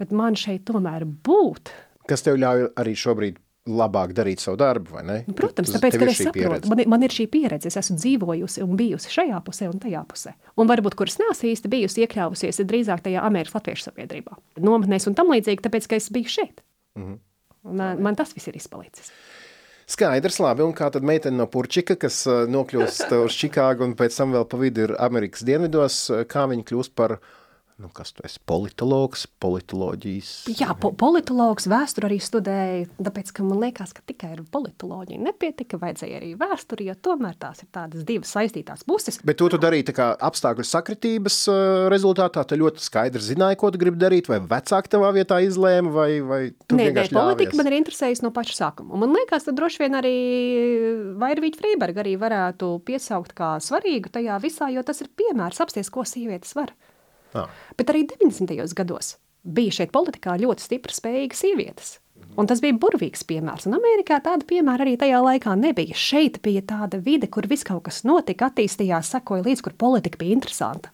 bet man šeit tomēr būt. Kas tev ļauj arī šobrīd labāk darīt savu darbu, vai ne? Protams, Tu- tāpēc, ka es saprotu, pieredze. man, man ir šī pieredze, es esmu dzīvojusi un bijusi šajā pusē un tajā pusē. Un varbūt, kuras neesmu īsti bijusi iekļāvusies, ir drīzāk tajā Amerikas Latviešu sabiedrībā. Nometnēs un tam līdzīgi, tāpēc, ka es biju šeit. Mhm. Un, ā, man tas viss ir izpalicis. Skaidrs, labi. Un kā tad meitene no Purčika, kas uh, nokļūst uh, uz Čikāgu un pēc tam vēl pa vidu ir Amerikas dienvidos, uh, kā viņa kļūst par, nu, kas tu esi, politologs, politoloģijas. Jā, po politologs vēsturi arī studēja, tāpēc, ka man liekas, ka tikai ar politoloģiju nepietika, vajadzēja arī vēsturi, jo tomēr tās ir tādas divas saistītās puses. Bet to tu darīji tā kā apstākļu sakritības uh, rezultātā. Tu ļoti skaidri zināji, ko tu gribi darīt, vai vecāki tavā vietā izlēma, vai, vai tu Nē, nē, vienkārši politika ļāvies? man ir interesējusi no paša sākuma. Un man liekas, ka droši vien arī Vairvīķa Freiberga arī varētu piesaukt kā svarīgu tajā visā, jo tas ir piemērs apsties, ko sievietes var. Ah. Bet arī 90. gados bija šeit politikā ļoti stipras, spējīgas sievietes. Un tas bija burvīgs piemērs. Un Amerikā tāda piemēra arī tajā laikā nebija. Šeit bija tāda vide, kur viss kaut kas notika, attīstījās, sekoja līdz, kur politika bija interesanta.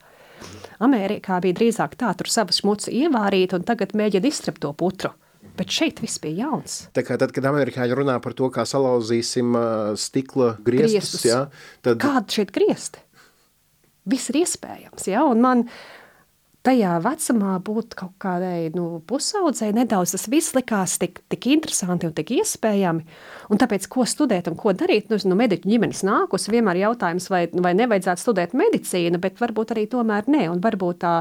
Amerikā bija drīzāk tā, tur savas šmucu ievārīt un tagad mēģina izstrept to putru. Bet šeit viss bija jauns. Tā kā tad, kad amerikāņi runā par to, kā salauzīsim uh, stikla griestus, Griestus. jā, tad Kāda šeit griezti? Viss ir iespējams. Ja? Un man tajā vecumā būt kaut kādai nu, pusaudzei nedaudz tas viss likās tik, tik interesanti un tik iespējami. Un tāpēc, ko studēt un ko darīt, nu, no mediķu ģimenes nākus, vienmēr jautājums, vai, vai nevajadzētu studēt medicīnu, bet varbūt arī tomēr nē. Un varbūt tā,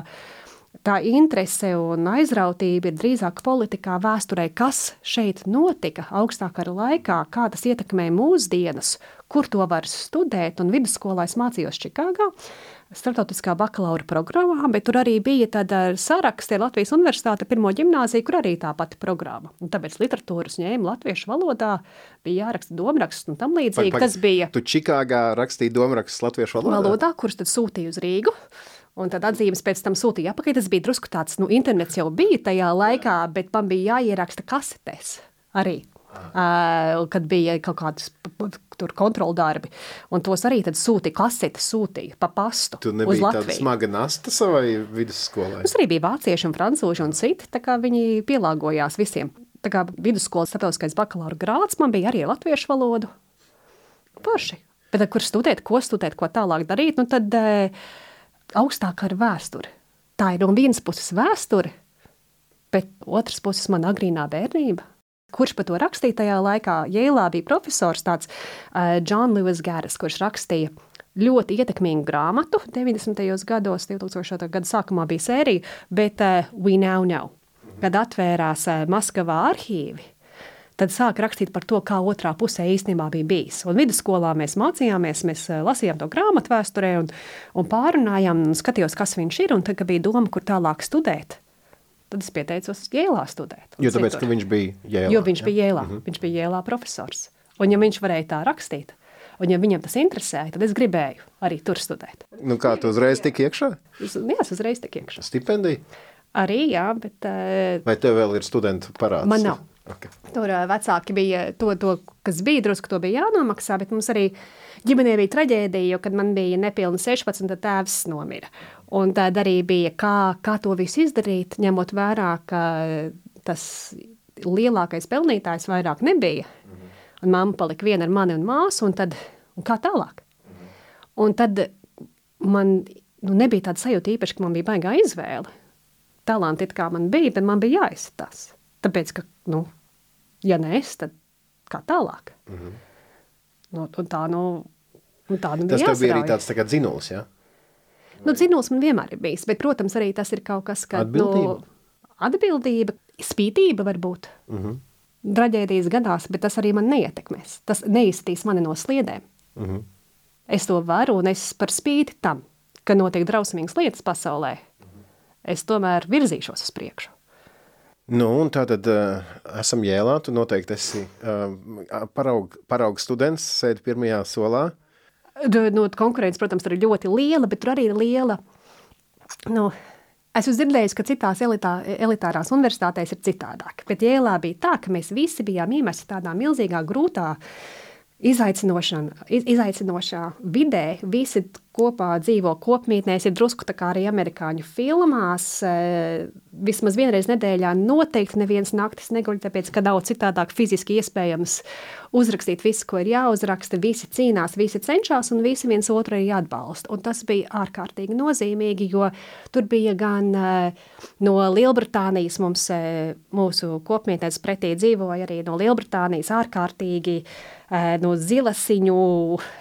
tā interese un aizrautība ir drīzāk politikā, vēsturē, kas šeit notika augstākā laikā, kā tas ietekmē mūsdienas, kur to var studēt. Un vidusskolā es mācījos Čikāgā. Startautiskā bakalaura programmā, bet tur arī bija tāda saraksts ar Latvijas Universitāte, pirmo gimnāziju, kur arī tā pati programma. Un tāpēc literatūras ņēma latviešu valodā, bija jāraksta domraksts un tam līdzīgi. Pag- pag- Tas bija Tu Čikāgā rakstīji domrakstus latviešu valodā? valodā, kurus tad sūtīja uz Rīgu. Un tad atzīmes pēc tam sūtīja atpakaļ. Tas bija drusku tāds, nu, internets jau bija tajā laikā, bet man bija jāieraksta kasetēs arī. Uh, kad bija kaut kādas tur kontroldarbi, un tos arī sūtīja, kasetes sūtīja pa pastu Tu uz nebija tāda Latviju. smaga nasta savai vidusskolai. Mums arī bija vācieši un francūži un citi, tā kā viņi pielāgojās visiem. Tā kā vidusskolas starptautiskais bakalaura grāds man bija arī ar latviešu valodu. Porši. Bet ar kur studēt, ko studēt, ko tālāk darīt, nu tad e, augstāk ar vēsturi. Tā ir no vienas puses vēsture, bet otras puses man agrīnā bērnība. Kurš par to rakstīja tajā laikā? Jēlā bija profesors tāds uh, John Lewis Gāras, kurš rakstīja ļoti ietekmīgu grāmatu 90. gados, 2000. gada sākumā bija sērija, bet uh, We Now Know, kad atvērās uh, Maskavā arhīvi. Tad sāk rakstīt par to, kā otrā pusē īstenībā bija bijis. Un vidusskolā mēs mācījāmies, mēs eh, lasījām to grāmatu vēsturē un, un pārunājām, un skatījos, kas viņš ir. Un tad, bija doma, kur tālāk studēt, tad es pieteicos Jēlā studēt. Jo tāpēc, citur. ka viņš bija Jēlā. Jo viņš ja? bija Jēlā. Mhm. Viņš bija Jēlā profesors. Un ja viņš varēja tā rakstīt, un ja viņam tas interesēja, tad es gribēju arī tur studēt. Nu kā, tu uzreiz tik iekšā? Es, jā, es uzreiz tik iekšā. Stipendija? Arī, jā, bet uh, Vai tev vēl ir studentu parāds? man nav. Okay. Tur uh, vecāki bija to, to, kas bija drusku, to bija jānomaksā, bet mums arī ģimenē bija traģēdija, jo, kad man bija nepilni 16, tad tēvs nomira. Un tad arī bija, kā, kā to visu izdarīt, ņemot vērā, ka tas lielākais pelnītājs vairāk nebija. Un mamma palika viena ar mani un māsu, un tad un kā tālāk. Un tad man nu, nebija tāda sajūta īpaši, ka man bija baigā izvēle. Talanti it kā man bija, bet man bija jāizstāsta. Tāpēc, ka, nu, ja ne es, tad kā tālāk? Mm -hmm. Nu, un tā, nu, un tā nu Tas bija tev bija arī jāsarauj. tāds tā kā dzinulis, jā? Nu, dzinulis man vienmēr ir bijis, bet, protams, arī tas ir kaut kas, kas Atbildība? Nu, atbildība, spītība varbūt. Mm -hmm. Traģēdijas gadās, bet tas arī man neietekmēs. Tas neizstīs mani no sliedēm. Mm -hmm. Es to varu, un es par spīti tam, ka notiek drausmīgas lietas pasaulē, es tomēr virzīšos uz priekšu. Nu, un tā tad uh, esam jēlā. Tu noteikti esi uh, parauga paraug students, sēdi pirmajā solā. Du- Nu, konkurence, protams, ir ļoti liela, bet tur arī ir liela. Nu, es esmu dzirdējis, ka citās elitā, elitārās universitātēs ir citādāk. Bet Jēlā bija tā, ka mēs visi bijām iemesti tādā milzīgā, grūtā, izaicinošā vidē. Visi kopā dzīvo kopmītnēs, ir drusku tā kā arī amerikāņu filmās. eh, Vismaz vienreiz nedēļā noteikti neviens naktis neguļ, tāpēc, ka daudz citādāk fiziski iespējams uzrakstīt visu, ko ir jāuzraksta. Visi cīnās, visi cenšas un visi viens otru arī atbalsta. Un tas bija ārkārtīgi nozīmīgi, jo tur bija gan eh, no Lielbritānijas mums, eh, mūsu kopmītnes pretī dzīvoja arī no Lielbritānijas ārkārtīgi no zilasiņu,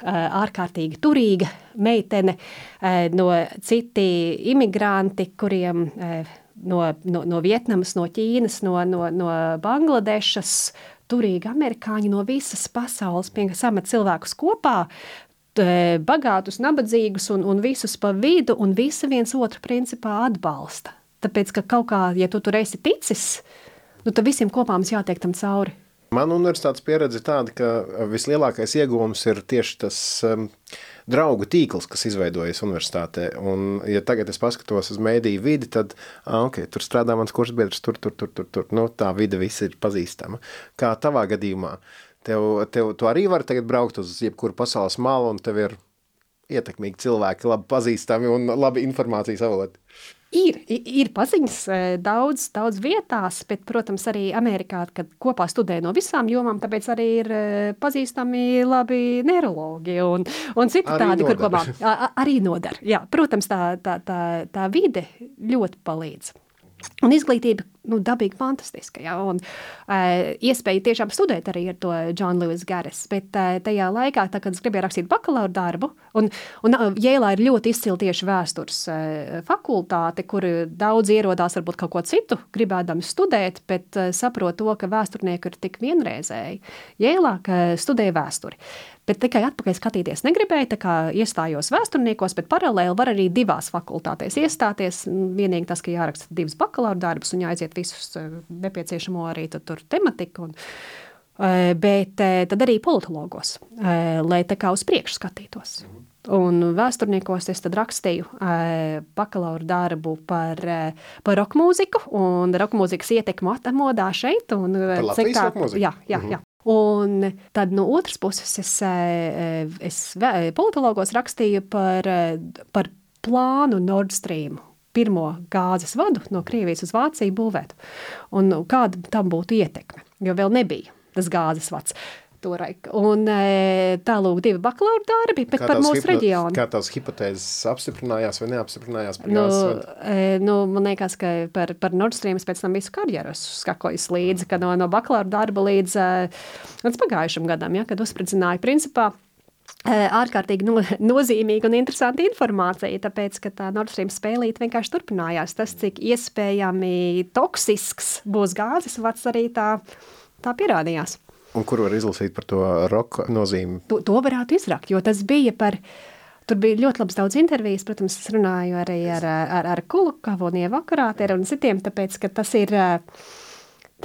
ārkārtīgi turīga meitene, eh, no citi imigranti, kuriem eh, no, no, no Vietnamas, no Ķīnas, no, no, no Bangladešas, turīgi amerikāņi no visas pasaules, samet cilvēkus kopā, t- bagātus, nabadzīgus un, un visus pa vidu, un visi viens otru principā atbalsta. Tāpēc, ka kaut kā, ja tu tur esi ticis, nu, tad visiem kopā mums jātiek tam cauri. Man universitātes pieredze tāda, ka vislielākais iegūms ir tieši tas um, draugu tīkls, kas izveidojas universitātē. Un, ja tagad es paskatos uz mēdīju vidi, tad okay, tur strādā mans kursbiedrs, tur, tur, tur, tur, tur. Nu, tā vide viss ir pazīstama. Kā tavā gadījumā? Tev, tev, tu arī vari tagad braukt uz jebkuru pasaules malu, un tev ir ietekmīgi cilvēki, labi pazīstami un labi informācijas avoti. Ir, ir paziņas eh, daudz, daudz vietās, bet, protams, arī Amerikā, kad kopā studē no visām jomām, tāpēc arī ir eh, pazīstami labi neiroloģi un, un citi Arī tādi, kur nodara. kopā arī nodara. Jā, protams, tā, tā, tā, tā vide ļoti palīdz. Un izglītība nu, dabīgi fantastiska. Ja? Un, uh, iespēja tiešām studēt arī ar to John Lewis Garis. Bet uh, tajā laikā, tā, kad es gribēju rakstīt bakalaura darbu, un, un uh, Jēlā ir ļoti izcila tieši vēstures uh, fakultāte, kur daudz ierodās varbūt kaut ko citu, gribēdami studēt, bet uh, saprot to, ka vēsturnieki ir tik vienreizēji. Jēlā, studēja vēsturi. Bet tikai atpakaļ skatīties negribēju, tā kā iestājos vēsturniekos, bet paralēli var arī divās fakultātēs iestāties. Vienīgi tas, ka jāraksta divas bakalaura darbus un jāaiziet visus eh, nepieciešamo arī tur, tur tematiku. Un, eh, bet eh, tad arī politologos, lai tā kā uz priekšu skatītos. Un vēsturniekos es tad rakstīju bakalaura darbu par, par roka mūziku un roka mūzikas ietekmu atmodā šeit. Un, Par Latvijas tā- rokmūziku? Jā, jā, jā. Un tad no otras puses es, eh, es politologos rakstīju par, eh, par plānu Nord Stream. Pirmo gāzes vadu no Krievijas uz Vāciju būvēt. Un kāda tam būtu ietekme? Jo vēl nebija tas gāzes vads. Toreiz. Un e, tālūk divi bakalaura darbi, bet Kā par mūsu reģionu. Kā tās hipotēzes apstiprinājās vai neapstiprinājās? Nu, e, nu, man liekas, ka par, par Nord Stream es pēc tam visu karjeru esmu skakojis līdzi, ka no, no bakalaura darba līdz, e, līdz pagājušam gadam, ja, kad uzspridzināja principā e, ārkārtīgi no, nozīmīga un interesanta informācija, tāpēc, ka tā Nord Stream spēlīte vienkārši turpinājās. Tas, cik iespējami toksisks būs gāzes vads, arī tā, tā pierādījās. Un kur var izlasīt par to roka nozīmi? To, to varētu izrakt, jo tas bija par. Tur bija ļoti labs daudz intervijas, protams, es runāju arī ar, ar, ar Kulukavu un Ievu Akurāteru un citiem, tāpēc, ka tas ir, eh,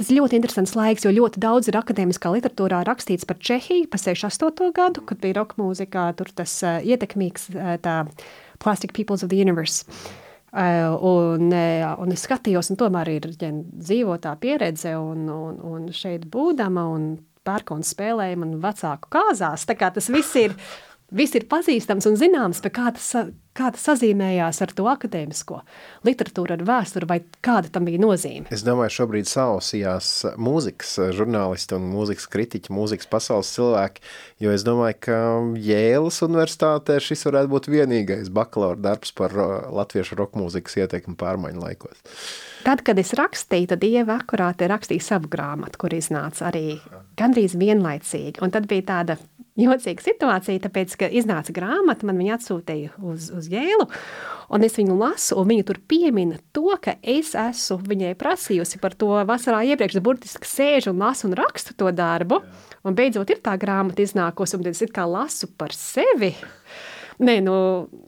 tas ir ļoti interesants laiks, jo ļoti daudz ir akadēmiskā literatūrā rakstīts par Čehiju pa 68. gadu, kad bija roka mūzikā, tur tas uh, ietekmīgs uh, tā Plastic Peoples of the Universe. Uh, un, un es skatījos, un tomēr ir ģen, dzīvotā pieredze, un, un, un šeit būdama, un pērkona spēlējuma, un vecāku kāzās. Tā kā tas viss ir, viss ir pazīstams un zināms, kā tas, kā tas sazīmējās ar to akadēmisko literatūru, ar vēsturi, vai kāda tam bija nozīme? Es domāju, šobrīd sausījās mūzikas žurnālisti un mūzikas kritiķi, mūzikas pasaules cilvēki, jo es domāju, ka Jēlas universitātē šis varētu būt vienīgais bakalaura darbs par uh, latviešu rokmūzikas ietekmi pārmaiņu laikos. Tad, kad es rakstīju, tad Ieva akurāti rakstīja savu grāmatu, kur iznāca arī gandrīz vienlaicīgi. Un tad bija tāda jocīga situācija, tāpēc, ka iznāca grāmata, man viņa atsūtīja uz, uz Jēlu, un es viņu lasu, un viņa tur piemina to, ka es esmu viņai prasījusi par to vasarā iepriekš, burtiski sēžu un lasu un rakstu to darbu, un beidzot ir tā grāmata iznākusi, un es it kā lasu par sevi. Nē, nu,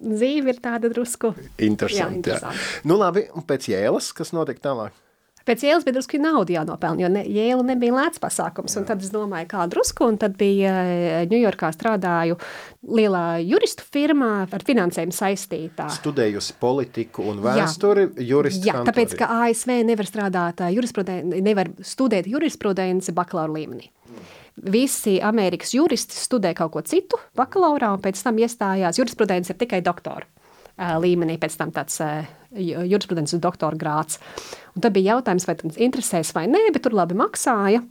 dzīve ir tāda drusku. Interesanti. Jā. Jā. Nu, labi, un pēc jēlas, kas notika tālāk? Pēc jēlas bija drusku naudu jānopelna, jo ne, jēla nebija lēts pasākums. Un tad es domāju, kā drusku, un tad bija Ņujorkā eh, strādāju lielā juristu firmā ar finansējumu saistītā. Studējusi politiku un vēsturi, juristu Jā, kantori. tāpēc, ka ASV nevar strādāt, eh, nevar studēt jurisprudenci bakalaura līmenī. Visi Amerikas juristi studē kaut ko citu bakalaurā, un pēc tam iestājās jurisprudence ir tikai doktora līmenī, pēc tam tāds jurisprudences doktora grāts. Un tad bija jautājums, vai tas interesēs vai nē, bet tur labi maksāja.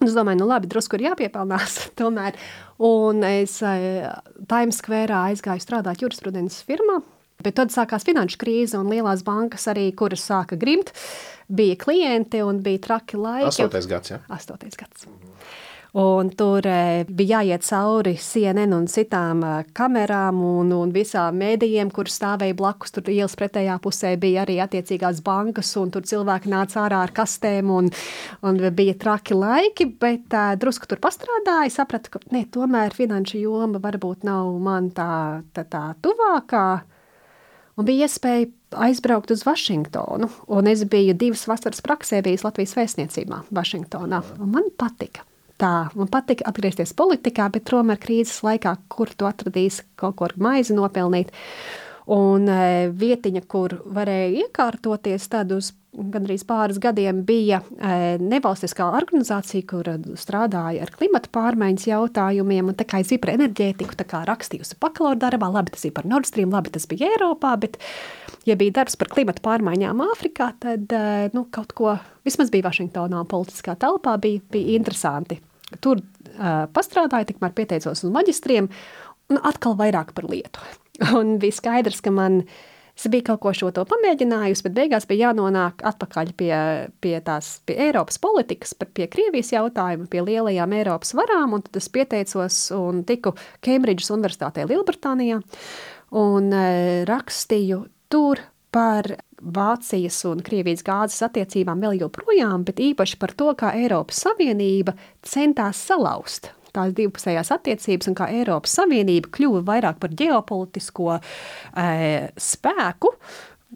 Un es domāju, nu labi, drusku ir jāpiepelnās tomēr. Un es Times Square aizgāju strādāt jurisprudences firmā, bet tad sākās finanšu krīze un lielās bankas arī, kuras sāka grimt, bija klienti un bija traki laiki. Astotais gads, jā? Astotais gads. Mm -hmm. Un tur e, bija jāiet cauri CNN un citām e, kamerām un, un visām mēdījiem, kur stāvēja blakus. Tur ielas pretējā pusē bija arī attiecīgās bankas, un tur cilvēki nāca ārā ar kastēm, un, un bija traki laiki. Bet uh, drusku tur pastrādāja, sapratu, ka ne, tomēr finanšu joma varbūt nav man tā, tā, tā tuvākā. Un bija iespēja aizbraukt uz Vašingtonu. Un es biju divas vasaras praksē, bijis Latvijas vēstniecībā Vašingtonā. Man patika tā. Man patika atgriezties politikā, bet tomēr krīzes laikā, kur tu atradīsi kaut ko maizi nopelnīt. Un e, vietiņa, kur varēja iekārtoties, tad uz gandrīz pāris gadiem bija e, nevalstiskā organizācija, kur strādāja ar klimata pārmaiņas jautājumiem, un tā kā es biju par enerģētiku, tā kā rakstījusi bakalaura darbā, labi, tas bija par Nord Stream, labi, tas bija Eiropā, bet, ja bija darbs par klimata pārmaiņām Āfrikā, tad, e, nu, kaut ko, vismaz bija Vašingtonā un politiskā telpā, bija, bija interesanti Tur uh, pastrādāju, tikmēr pieteicos uz maģistriem, un atkal vairāk par lietu. Un bija skaidrs, ka man es biju kaut ko šo to pamēģinājusi, bet beigās bija jānonāk atpakaļ pie, pie tās pie Eiropas politikas, pie Krievijas jautājuma, pie lielajām Eiropas varām, un tad es pieteicos un tiku Kembridžas Universitātē Lielbritānijā un uh, rakstīju tur par Vācijas un Krievijas gāzes attiecībām vēl joprojām, bet īpaši par to, kā Eiropas Savienība centās salauzt tās divpusējās attiecības un kā Eiropas Savienība kļuva vairāk par ģeopolitisko e, spēku,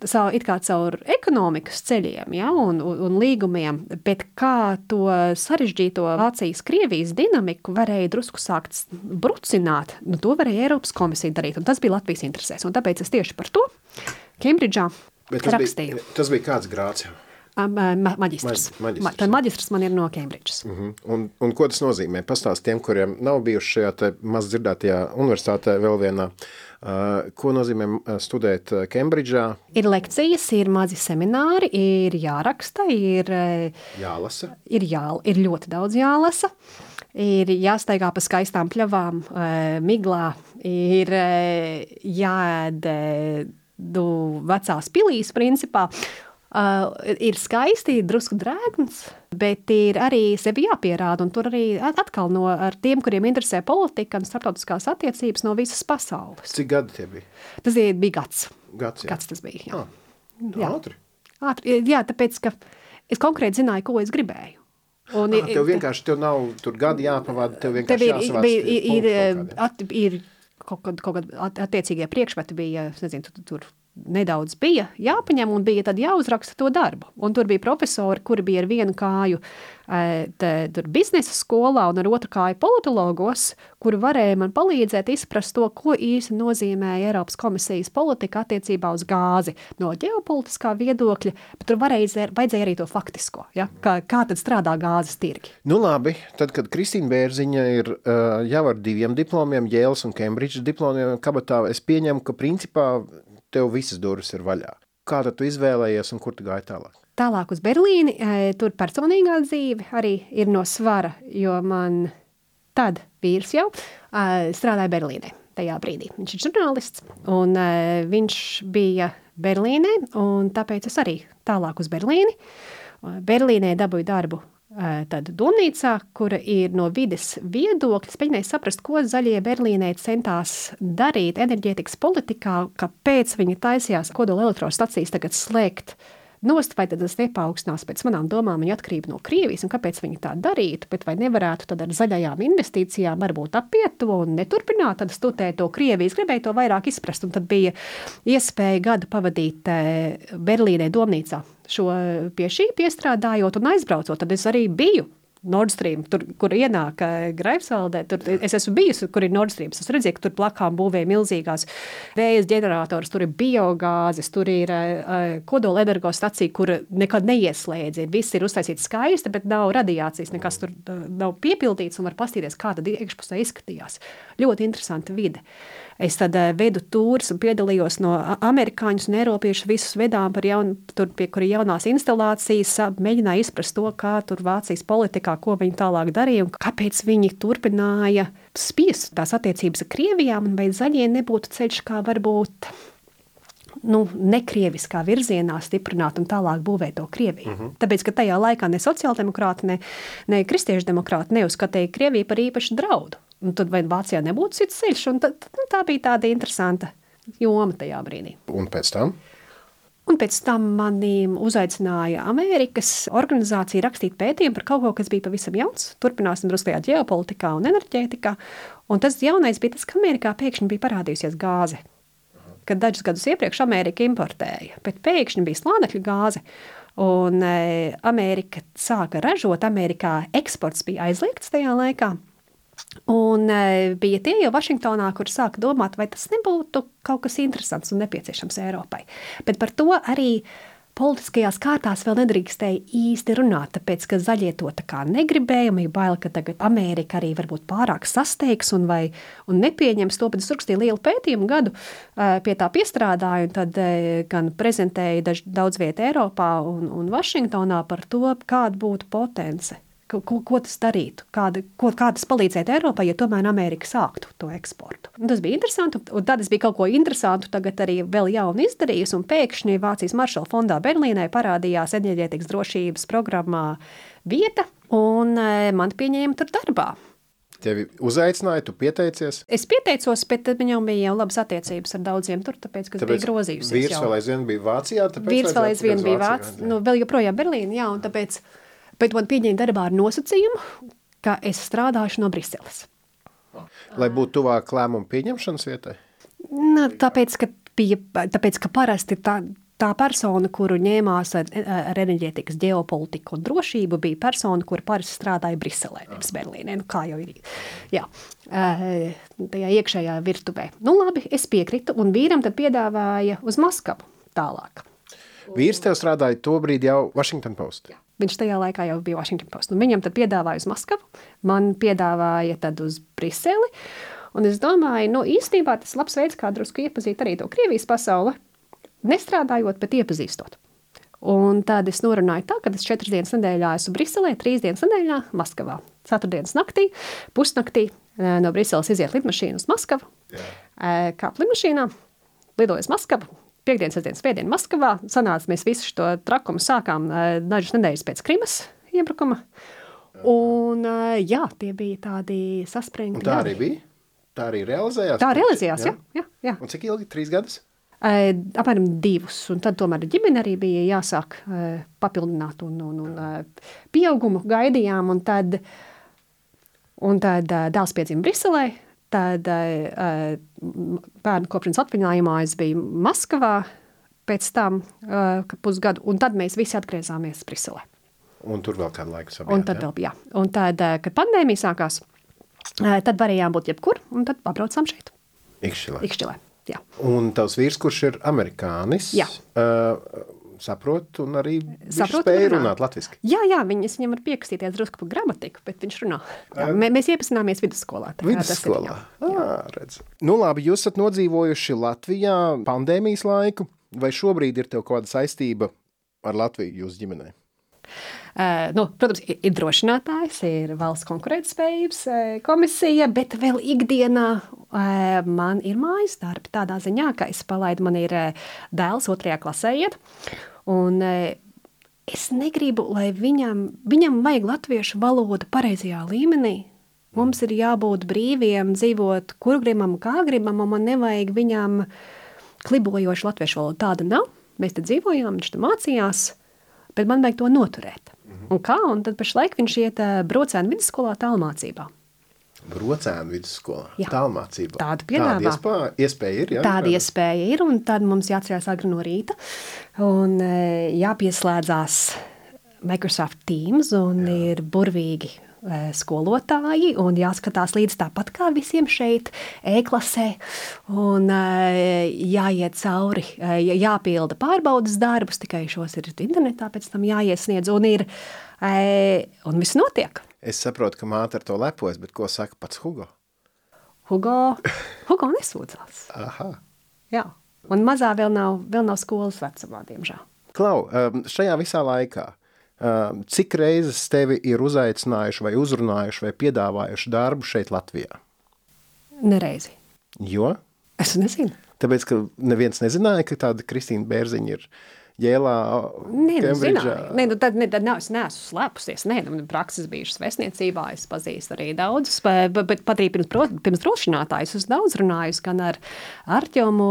savu, it kā caur ekonomikas ceļiem ja, un, un, un līgumiem, bet kā to sarežģīto Vācijas-Krievijas dinamiku varēja drusku sākt brucināt, nu, to varēja Eiropas komisija darīt, un tas bija Latvijas interesēs. Un tāpēc es tieši par to Kembridžā tas rakstīju. Bija, tas bija kāds grāts jau? Ma maģistrs. Ma maģistrs. Ma maģistrs man ir no Kembridžas. Uh -huh. un, un ko tas nozīmē? Pastāst tiem, kuriem nav bijuši šajā maz dzirdētajā universitātē vēl vienā. Uh, ko nozīmē studēt Kembridžā? Ir lekcijas, ir mazi semināri, ir jāraksta, ir jālasa. Ir, jā, ir ļoti daudz jālasa. Ir jāstaigā pa skaistām pļavām, miglā, ir jāēd vecās pilīs, principā. Uh, ir skaisti, drusku drēgns, bet ir arī sevi jāpierāda. Tur arī atkal no tiem, kuriem interesē politika un starptautiskās attiecības no visas pasaules. Cik gadi tie bija? Tas bija gads. Gads, jā. gads tas bija. Jā. Ah, jā. Ātri. Ātri. Jā, tāpēc, ka es konkrēti zināju, ko es gribēju. Un, ah, tev vienkārši tev nav tur gadi jāpavada, tev vienkārši tev ir, jāsavāc ir, ir, ir, ir kaut kādi kaut kād attiecīgie priekšmeti bija, nezinu, tur, tur nedaudz bija jāpaņem un bija jāuzraksta to darbu. Un tur bija profesori, kuri bija ar vienu kāju te, tur biznesa skolā un ar otru kāju politologos, kuri varēja man palīdzēt izprast to, ko īsti nozīmē Eiropas komisijas politika attiecībā uz gāzi no ģeopolitiskā viedokļa, bet tur varēja, vajadzēja arī to faktisko, ja? kā, kā tad strādā gāzes tirgi. Nu labi, tad, kad Kristīna Bērziņa ir uh, jau ar diviem diplomiem, Jēlas un Kembridžas diplomiem kabatā, es pieņemu, ka principā tev visas durvis ir vaļā. Kā tad tu izvēlējies un kur tu gāji tālāk? Tālāk uz Berlīni, e, tur personīgā dzīve arī ir no svara, jo man tad vīrs jau e, strādāja Berlīnē tajā brīdī. Viņš ir žurnālists, un e, viņš bija Berlīnē, un tāpēc es arī tālāk uz Berlīni. Berlīnē dabūju darbu tāda domnīcā, kura ir no vides viedokļa. Es mēģināju saprast, ko zaļie Berlīnē centās darīt enerģētikas politikā, kāpēc viņi taisījās kodola elektrostacijas tagad slēgt nost, vai tas nepaukstinās pēc manām domām viņa atkarība no Krievijas un kāpēc viņi tā darītu, bet vai nevarētu tad ar zaļajām investīcijām varbūt apiet to un neturpināt tad studēt to Krievijas, gribēju to vairāk izprast, un tad bija iespēja gadu pavadīt eh, Berlīnē domnīcā šo pie šī piestrādājot un aizbraucot, tad es arī biju Nord Stream, tur, kur ienāk uh, Greifsvaldē. Tur es esmu bijusi, kur ir Nord Stream. Es redzēju, ka tur plakām būvēja milzīgās vējas ģenerators, tur ir biogāzes, tur ir uh, kodola energostacija, kur nekad neieslēdz. Viss ir uztaisīts skaisti, bet nav radiācijas, nekas tur nav piepildīts un var pastīties, kā tad iekšpusē izskatījās. Ļoti interesanta vide. Es tad uh, vedu tūrus un piedalījos no amerikāņus un eiropiešus visus vedām par jaunu, tur pie kuri jaunās instalācijas, mēģināju izprast to, kā tur Vācijas politikā, ko viņi tālāk darīja un kāpēc viņi turpināja spiest tās attiecības ar Krievijām un vai zaļie nebūtu ceļš, kā varbūt nu, nekrieviskā virzienā stiprināt un tālāk būvēt to Krieviju. Uh -huh. Tāpēc, ka tajā laikā ne sociāldemokrāti, ne, ne kristiešu demokrāti neuzskatīja Krieviju par īpašu draudu. Un tad vai Vācijā nebūtu cits ceļš, tad, nu, tā bija tāda interesanta joma tajā brīdī. Un pēc tam? Un pēc tam mani uzaicināja Amerikas organizācija rakstīt pētījumu par kaut ko, kas bija pavisam jauns. Turpināsim drusku tajā ģeopolitikā un enerģētikā. Un tas jaunais bija tas, ka Amerikā pēkšņi bija parādījusies gāze. Kad dažus gadus iepriekš Amerika importēja, bet pēkšņi bija slānekļa gāze. Un e, Amerika sāka ražot, Amerikā eksports bija aizliegts tajā laikā. Un e, bija tie jau Vašingtonā, kur sāka domāt, vai tas nebūtu kaut kas interesants un nepieciešams Eiropai. Bet par to arī politiskajās kārtās vēl nedrīkstēja īsti runāt, tāpēc, ka zaļie to tā kā negribēja, bija bail, ka tagad Amerika arī varbūt pārāk sasteigs un, vai, un nepieņems to, bet es rakstīju lielu pētījumu gadu, e, pie tā piestrādāju, un tad e, gan prezentēju daž, daudz vietu Eiropā un, un Vašingtonā par to, kāda būtu potence Ko, ko, ko tas darītu? Kāda, ko, kā tas palīdzētu Eiropai, ja tomēr Amerika sāktu to eksportu? Un tas bija interesanti, un tad es biju kaut ko interesantu, tagad arī vēl jaunu izdarījusi, un pēkšņi Vācijas Maršala fondā Berlīnē parādījās enerģētikas drošības programmā vieta, un e, man pieņēma tur darbā. Tevi uzaicināja, tu pieteicies? Es pieteicos, bet viņam bija jau labas attiecības ar daudziem tur, tāpēc, ka tāpēc bija grozījusies. Vīrs vēl aizvien bija Vācijā? Vīrs vēl aizvien bija Vācijā, nu, vēl joprojām Berlīna, jā, un tāpēc bet man pieņēma darbā ar nosacījumu, ka es strādāšu no Briseles. Lai būtu tuvāk lēmumu pieņemšanas vietai? Na, tāpēc, ka, bija, tāpēc, ka parasti tā, tā persona, kuru ņēmās ar, ar enerģētikas ģeopolitiku un drošību, bija persona, kur parasti strādāja Briselē, nevis Berlīnē. Nu, kā jau ir jā, tajā iekšējā virtuvē. Nu, labi, es piekritu, un vīram tad piedāvāja uz Maskavu tālāk. Vīrs tev strādāja to brīdi jau Washington Post. Jā. Viņš tajā laikā jau bija Washington Post. Un viņam tad piedāvāja uz Maskavu, man piedāvāja tad uz Briseli. Un es domāju, nu īstenībā tas ir labs veids, kā drusku iepazīt arī to Krievijas pasauli, nestrādājot, bet iepazīstot. Un tad es norunāju tā, ka es četras dienas nedēļā esmu Briselē, trīs dienas nedēļā Maskavā. Ceturtdienas naktī, pusnaktī eh, no Briseles iziet lidmašīna uz Maskavu, yeah. kāp lidmašīnā, lidojas Maskavu, piekdienas, sestdienas, svētdiena Maskavā. Sanāca, mēs visu šo trakumu sākām dažas nedēļas pēc Krimas iebrukuma. Un, jā, tie bija tādi saspringti. Un tā arī bija? Tā arī realizējās? Tā realizējās, jā. jā, jā, jā. Un cik ilgi? Trīs gadus? Uh, apmēram divus, un tad tomēr ģimene arī bija jāsāk uh, papildināt, un, un, un pieaugumu gaidījām, un tad, un tad dēls piedzima Briselē, Tad uh, bērnu kopšanas atvaļinājumā es biju Maskavā, pēc tam uh, pusgadu, un tad mēs visi atgriezāmies Briselē. Un tur vēl kādu laiku Un tad, vēl, jā. un tad, uh, kad pandēmija sākās, tad varējām būt jebkur, un tad pabraucām šeit, Ikšķilē. Ikšķilē. Jā. Un tavs vīrs, kurš ir amerikānis, Jā. uh, saprot un arī spēja runā. runāt latviski. Jā, jā, viņas viņam var piekastīties drusku par gramatiku, bet viņš runā. Jā, mē, mēs iepazināmies vidusskolā. tas ir, Vidusskolā. jā. Ah, redz. Nu, labi, jūs esat nodzīvojuši Latvijā pandēmijas laiku, vai šobrīd ir tev kāda saistība ar Latviju jūsu ģimenē? Uh, nu, protams, ir, drošinātājs, ir valsts konkurētspējības uh, komisija, bet vēl ikdienā uh, man ir mājas darbi. Tādā ziņā, ka es palaidu, man ir dēls otrajā klasē iet. Un, es negribu, lai viņam, viņam vajag latviešu valodu pareizajā līmenī. Mums ir jābūt brīviem, dzīvot, kur gribam, kā gribam, un man nevajag viņam klibojošu latviešu valodu. Tāda nav. Mēs te dzīvojām, viņš te mācījās, bet man vajag to noturēt. Un kā? Un tad pašlaik viņš iet uh, brocēnu vidusskolā tālmācībā. Brocēnu vidusskolā, Jā. tālmācībā. Tādu piedāvā. Tāda iespēja, iespēja ir. Jā, Tāda iespēja ir, un tad mums jāatcerās agri no rīta un e, jāpieslēdzās Microsoft Teams, un Jā. ir burvīgi skolotāji, un jāskatās līdz tāpat kā visiem šeit, e-klasē, un e, jāiet cauri, e, jāpilda pārbaudas darbus, tikai šos ir internetā pēc tam jāiesniedz, un ir, un viss notiek. Es saprotu, ka māte ar to lepojas, bet ko saka pats Hugo? Hugo, Hugo nesūdzās. Aha. Jā, un mazā vēl nav, vēl nav skolas vecumā, diemžēl. Klau, um, šajā visā laikā, cik reizes tevi ir uzaicinājuši, vai uzrunājuši, vai piedāvājuši darbu šeit, Latvijā? Nereizi. Jo? Es nezinu. Tāpēc, ka neviens nezināja, ka tāda Kristīna Bērziņa ir Jēlā, Nē, nu. Nē, nu, tad, ne, tad nav, es neesmu slēpusies. Nē, nu, prakses bijušas vēstniecībā, es pazīstu arī daudzus, bet, bet pat arī pirms, pirms drošinātājus es daudz runāju gan ar Artjomu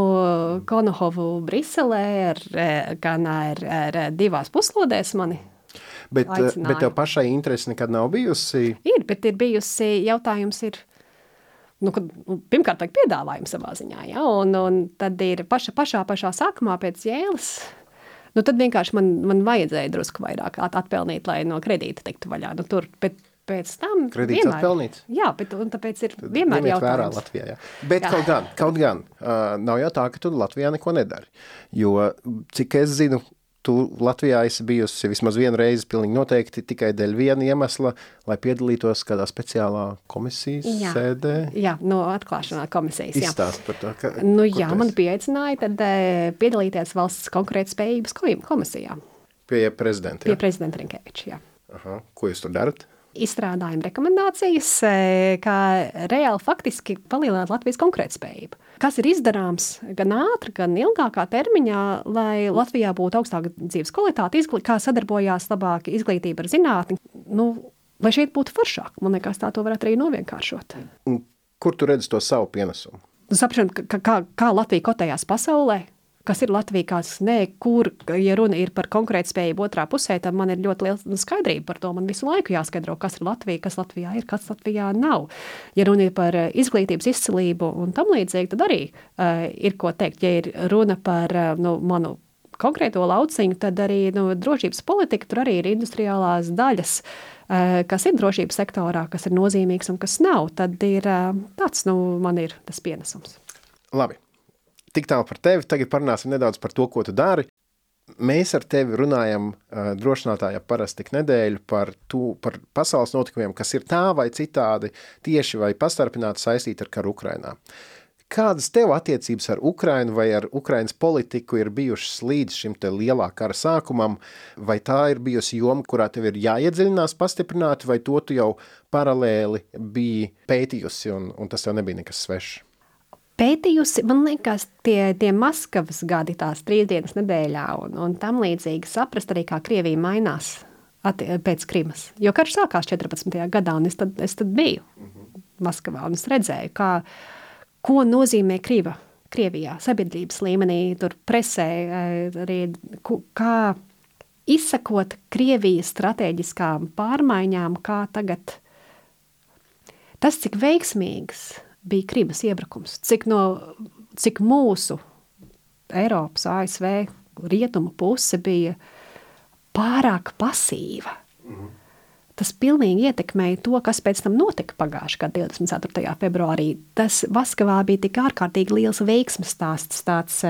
Konohovu Briselē, ar, eh, gan ar, ar divās puslodēs mani. Bet, uh, aicināja. bet tev pašai interese nekad nav bijusi. Ir, bet ir bijusi jautājums ir, nu, kad, nu, pirmkārt, vajag piedāvājumu savā ziņā, ja? un, un tad ir paša, pašā, pašā sākumā pēc jēlas. Nu, tad vienkārši man, man vajadzēja drusku vairāk at- atpelnīt, lai no kredīta tiktu vaļā. Nu, tur, bet pēc tam Kredīts vienmēr- atpelnīts? Jā, bet tāpēc ir vienmēr Ņemiet vērā jautājums. Latvijā. Jā. Bet jā. kaut gan, kaut gan uh, nav jau tā, ka tu Latvijā neko nedari. Jo, cik es zinu, tu Latvijā esi bijusi vismaz vienu reizi, pilnīgi noteikti tikai dēļ viena iemesla, lai piedalītos kādā speciālā komisijas Jā. sēdē. Jā, no atklāšanā komisijas. jā. Izstāst par to, ka, Nu, jā, man pieaicināja tad, eh, piedalīties valsts konkurētspējības ko- komisijā pie prezidenta. pie jā? prezidenta Rinkeviča. jā. Aha. Ko jūs tur darat? izstrādājam rekomendācijas, e, kā reāli faktiski palielināt Latvijas konkurētspējību. Kas ir izdarāms gan ātri, gan ilgākā termiņā, lai Latvijā būtu augstāka dzīves kvalitāte, kā sadarbojās labāk izglītība ar zinātni, nu, lai šeit būtu foršāk. Man liekas, tā to varētu arī novienkāršot. Un Kur tu redzi to savu pienesumu? Saprotam, kā, kā, kā Latvija kotējās pasaulē. Kas ir Latvija, kas nē, kur, ja runa ir par konkurētspēju otrā pusē, tad man ir ļoti liela skaidrība par to. Man visu laiku jāskaidro, kas ir Latvija, kas Latvijā ir, kas Latvijā nav. Ja runa ir par eh, izglītības izcilību un tam līdzīgi, tad arī uh, ir ko teikt. Ja ir runa par uh, nu, manu konkrēto lauciņu, tad arī nu, drošības politika, tur arī ir industriālās daļas, kas ir drošības sektorā, kas ir nozīmīgs un kas nav. Tad ir tāds, nu, man ir tas pienesums. Labi. Tik tālu par tevi. Tagad parunāsim nedaudz par to, ko tu dari. Mēs ar tevi runājam uh, drošinātājā parasti tik nedēļu par, tu, par pasaules notikumiem, kas ir tā vai citādi tieši vai pastarpināti saistīti ar karu Ukrainā. Kādas tev attiecības ar Ukrainu vai ar Ukrainas politiku ir bijušas līdz šim te lielā kara sākumam, vai tā ir bijusi joma, kurā tev ir jāiedziļinās pastiprināti, vai to tu jau paralēli biji pētījusi un, un tas tev nebija nekas svešs? Pētījusi, man liekas, tie, tie Maskavas gadi, tās trīs dienas nedēļā un, un tam līdzīgi saprast arī, kā Krievija mainās atti, pēc Krimas. Jo karš sākās 14. gadā, un es tad, es tad biju Maskavā, un es redzēju, kā, ko nozīmē Krieva. Krievijā, sabiedrības līmenī, tur presē, eh, arī kā izsakot Krievijas strateģiskām pārmaiņām, kā tagad tas, cik veiksmīgs bija Krimas iebrukums, cik, no, cik mūsu Eiropas, ASV rietumu puse bija pārāk pasīva. Mhm. Tas pilnīgi ietekmēja to, kas pēc tam notika pagājušā gada 24. februārī. Tas Vaskavā bija tik ārkārtīgi liels veiksmes stāsts, tāds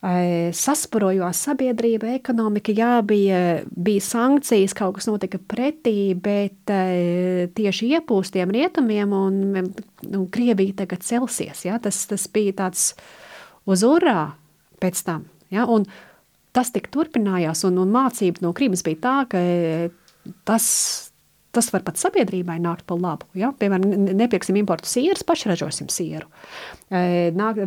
sasprojās sabiedrība, ekonomika, jā, bija, bija sankcijas, kaut kas notika pretī, bet tieši iepūstiem rietumiem un, un Krievija tagad celsies. Ja? Tas, tas bija tāds uz urā pēc tam. Ja? Un tas tik turpinājās, un, un mācība no Krimas bija tā, ka tas, tas var pat sabiedrībai nākt par labu. Ja? Piemēram, nepieksim importu sierus, pašražosim sieru. Nāk,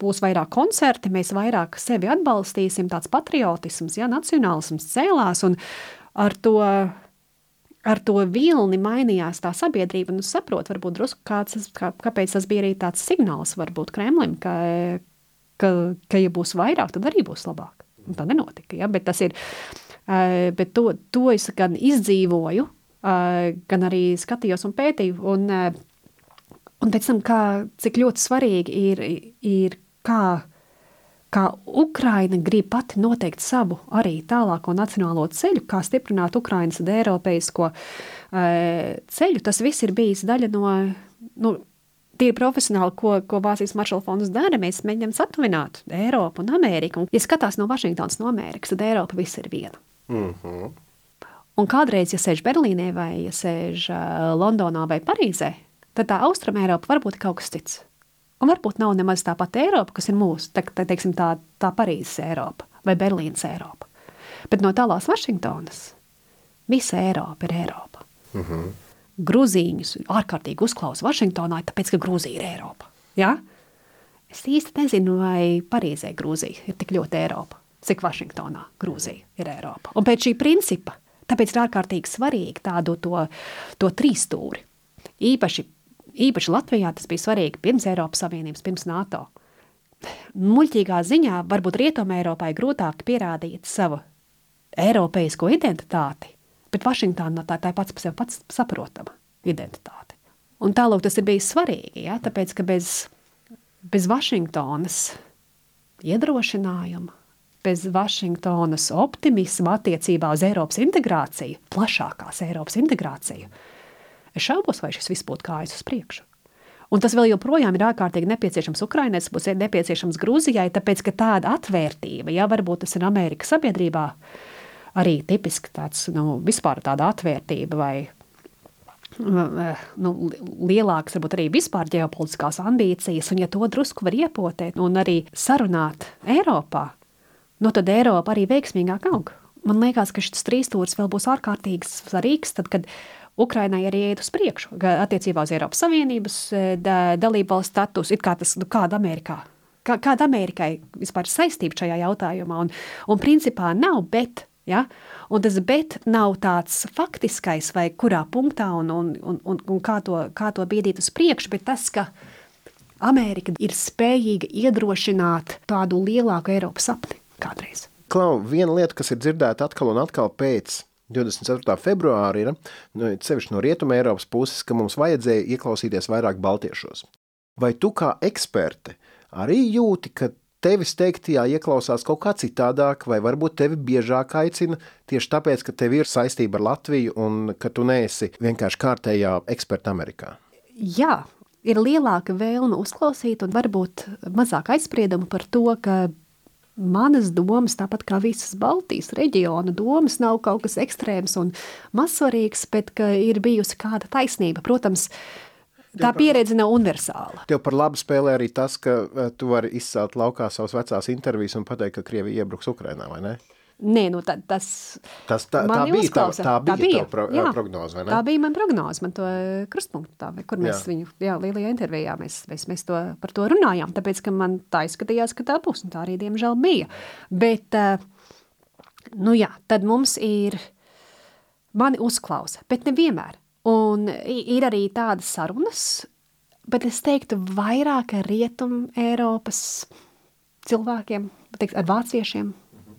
būs vairāk koncerti, mēs vairāk sevi atbalstīsim, tāds patriotisms, ja? nacionālisms cēlās, un ar to ar to vilni mainījās tā sabiedrība. Nu, saprot, varbūt drusku kāds, kā, kāpēc tas bija arī tāds signāls varbūt Kremlim, ka, ka, ka ja būs vairāk, tad arī būs labāk. Un tā nenotika, ja? bet tas ir, bet to, to es gan izdzīvoju, gan arī skatījos un pētīju. Un, eh, un pēc tam, kā, cik ļoti svarīgi ir, ir kā, kā Ukraina grib pati noteikt savu arī tālāko nacionālo ceļu, kā stiprināt Ukrainas un Eiropeisko ceļu, tas viss ir bijis daļa no. Nu, Tie profesionāli, ko, ko Vācijas maršala fonds dara. Mēs mēģinām satuvināt Eiropu un Ameriku. Un, ja skatās no Vašingtonas, no Amerikas, tad Eiropa viss ir viena. Mm -hmm. Un kādreiz, ja sēž Berlīnē, vai ja sēž uh, Londonā vai Parīzē, tad tā Austrumēropa var būt kaut kas cits. Un varbūt nav nemaz tā pati Eiropa, kas ir mūsu, tā, tā, teiksim, tā, tā Parīzes Eiropa vai Berlīnas Eiropa. Bet no tālās Vašingtonas visa Eiropa ir Eiropa. Mm -hmm. Grūzīņus ārkārtīgi uzklausa Vašingtonā, tāpēc, ka Grūzija ir Eiropa. Ja? Es īsti nezinu, vai Parīzē Grūzija ir tik ļoti Eiropa cik Vašingtonā Grūzija ir Eiropa. Un pēc šī principa, tāpēc ir ārkārtīgi svarīgi tādu to, to trīsstūri. Īpaši, īpaši Latvijā tas bija svarīgi pirms Eiropas Savienības, pirms NATO. Muļķīgā ziņā varbūt Rietumē Eiropai grūtāk pierādīt savu eiropeisko identitāti, bet Vašingtonā tā, ir pats par sevi pats saprotama identitāte. Un tālūk tas ir bijis svarīgi, ja? tāpēc, ka bez, bez Vašingtonas iedrošinājuma, bez Vašingtonas optimisma attiecībā uz Eiropas integrāciju, plašākās Eiropas integrāciju, es šaubos, vai šis viss būtu kājas uz priekšu. Un tas vēl joprojām ir ārkārtīgi nepieciešams Ukraiņai, tas būs nepieciešams Grūzijai, tāpēc ka tāda atvērtība, ja varbūt tas ir Amerikas sabiedrībā, arī tipiski tāds nu, vispār tāda atvērtība vai nu, lielākas, varbūt arī vispār ģeopolitiskās ambīcijas, un ja to drusku var iepotēt un arī sarunāt Eiropā, nu tad Eiropa arī veiksmīgāk aug. Man liekas, ka šis trīsstūris vēl būs ārkārtīgi svarīgs, tad, kad Ukrainai arī iet uz priekšu attiecībā uz Eiropas Savienības e, da, dalību valsts status, it kā tas, nu, kāda Amerikā. Kā, kāda Amerikai vispār saistība šajā jautājumā? Un, un principā nav, bet Ja? Un tas bet nav tāds faktiskais, vai kurā punktā un, un, un, un, un kā, to, kā to biedīt uz priekšu, bet tas, ka Amerika ir spējīga iedrošināt tādu lielāku Eiropas sapni kādreiz. Klau, viena lieta, kas ir dzirdēta atkal un atkal pēc 24. februāra, ir nu, sevišķi no Rietumē Eiropas puses, ka mums vajadzēja ieklausīties vairāk baltiešos. Vai tu kā eksperte arī jūti, ka tevis teiktajā ieklausās kaut kā citādāk, vai varbūt tevi biežāk aicina tieši tāpēc, ka tev ir saistība ar Latviju un ka tu neesi vienkārši kārtējā eksperta Amerikā? Jā, ir lielāka vēlme uzklausīt un varbūt mazāk aizspriedumu par to, ka manas domas, tāpat kā visas Baltijas reģiona domas, nav kaut kas ekstrēms un mazsvarīgs, bet ka ir bijusi kāda taisnība. Protams, tā pieredze nav universāla. Tev par labu spēlē arī tas, ka eh, tu vari izcelt laukā savas vecās intervijas un pateikt, ka Krievija iebruks Ukrainā, vai ne? Nē, nu, tā, tas, tas tā, tā bija tā, tā bija, tā bija. Pro, jā, prognoze. Tā bija mana prognoze, man to krustpunktu, tā, kur mēs jā. viņu, jā, lielajā intervijā mēs, mēs, mēs to, par to runājām, tāpēc, ka man tā izskatījās, ka tā būs, un tā arī, diemžēl, bija. Bet, nu jā, tad mums ir, mani uzklausa, bet nevienmēr. Un ir arī tādas sarunas, bet es teiktu vairāk ar rietumu Eiropas cilvēkiem, teikt, ar vāciešiem,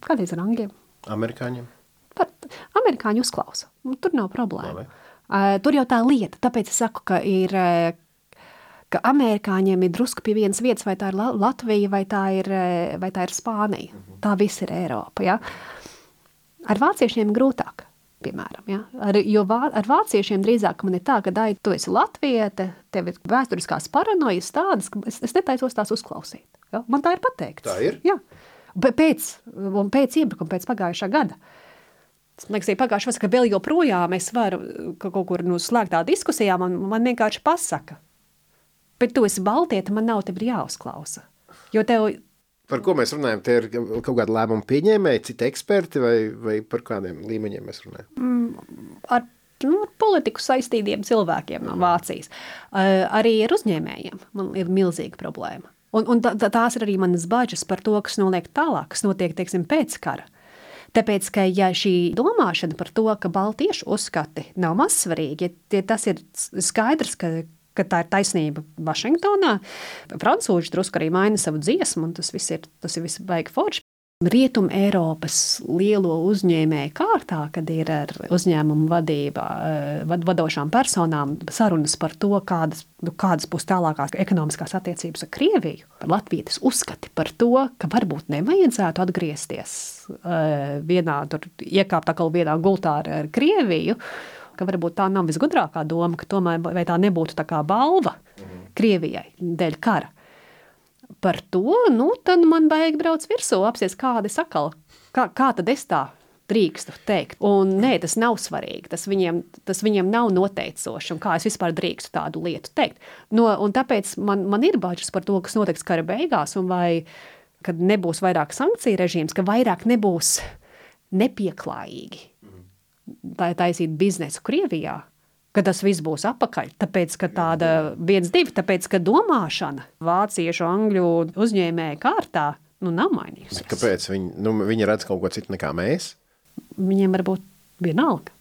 kādreiz ar angļiem. Amerikāņiem? Pat amerikāņi uzklausa. Tur nav problēma. Uh, tur jau tā lieta, tāpēc es saku, ka ir, ka amerikāņiem ir drusku pie vienas vietas, vai tā ir Latvija, vai tā ir, vai tā ir Spānija. Tā viss ir Eiropa. Ja? Ar vāciešiem grūtāk. Piemēram, ja? ar, jo vā, ar vāciešiem drīzāk man ir tā, ka, Dai, tu esi latviete, tev ir vēsturiskās paranojas tādas, ka es, es netaisos tās uzklausīt. Ja? Man tā ir pateikts. Tā ir? Jā. Pēc, pēc iebrukuma, pēc pagājušā gada. Man liekas, ka pagājušā vasarā vēl joprojām es varu ka kaut kur nu, slēgtā diskusijā, man, man vienkārši pasaka, bet tu esi baltieta, man nav tevi jāuzklausa. Jo tev Par ko mēs runājam? Tie ir kaut kādi lēmumu pieņēmēji, citi eksperti vai, vai par kādiem līmeņiem mēs runājam? Mm, ar nu, ar politiku saistītiem cilvēkiem no Vācijas. Uh, arī ar uzņēmējiem man ir milzīga problēma. Un, un tā, tās ir arī manas bažas par to, kas notiek tālāk, kas notiek teiksim, pēc kara. Tāpēc, ka ja šī domāšana par to, ka baltiešu uzskati nav mazsvarīgi, ja tas ir skaidrs, ka, ka tā ir taisnība Vašingtonā. Francūži drusku arī maina savu dziesmu, un tas viss ir, tas ir viss baigi forši. Rietumē Eiropas lielo uzņēmēju kārtā, kad ir ar uzņēmumu vadībā, eh, vad, vadošām personām sarunas par to, kādas, nu, kādas būs tālākās ekonomiskās attiecības ar Krieviju. Latvijas uzskati par to, ka varbūt nevajadzētu atgriezties uh, vienā, tur iekāpt atkal vienā gultā ar, ar Krieviju. Ka varbūt tā nav visgudrākā doma, ka tomēr tā nebūtu tā kā balva mhm. Krievijai dēļ kara par to, nu, tad man vajag braukt virsū, apsies kādi sakal. Kā, kā tad es tā drīkstu teikt? Un nē, tas nav svarīgi. Tas viņiem, tas viņiem nav noteicoši. Un kā es vispār drīkstu tādu lietu teikt? No, tāpēc man, man ir bažas par to, kas notiks kara beigās, un vai kad nebūs vairāk sankciju režīms, ka vairāk nebūs nepieklājīgi. Tā ir taisīt biznesu Krievijā, ka tas viss būs apakaļ. Tāpēc, ka tāda viens, divi, tāpēc, ka domāšana vāciešu, angļu uzņēmēju kārtā nu, nav mainījusies. Kāpēc viņi, nu, viņi redz kaut ko citu nekā mēs? Viņiem varbūt vienalga.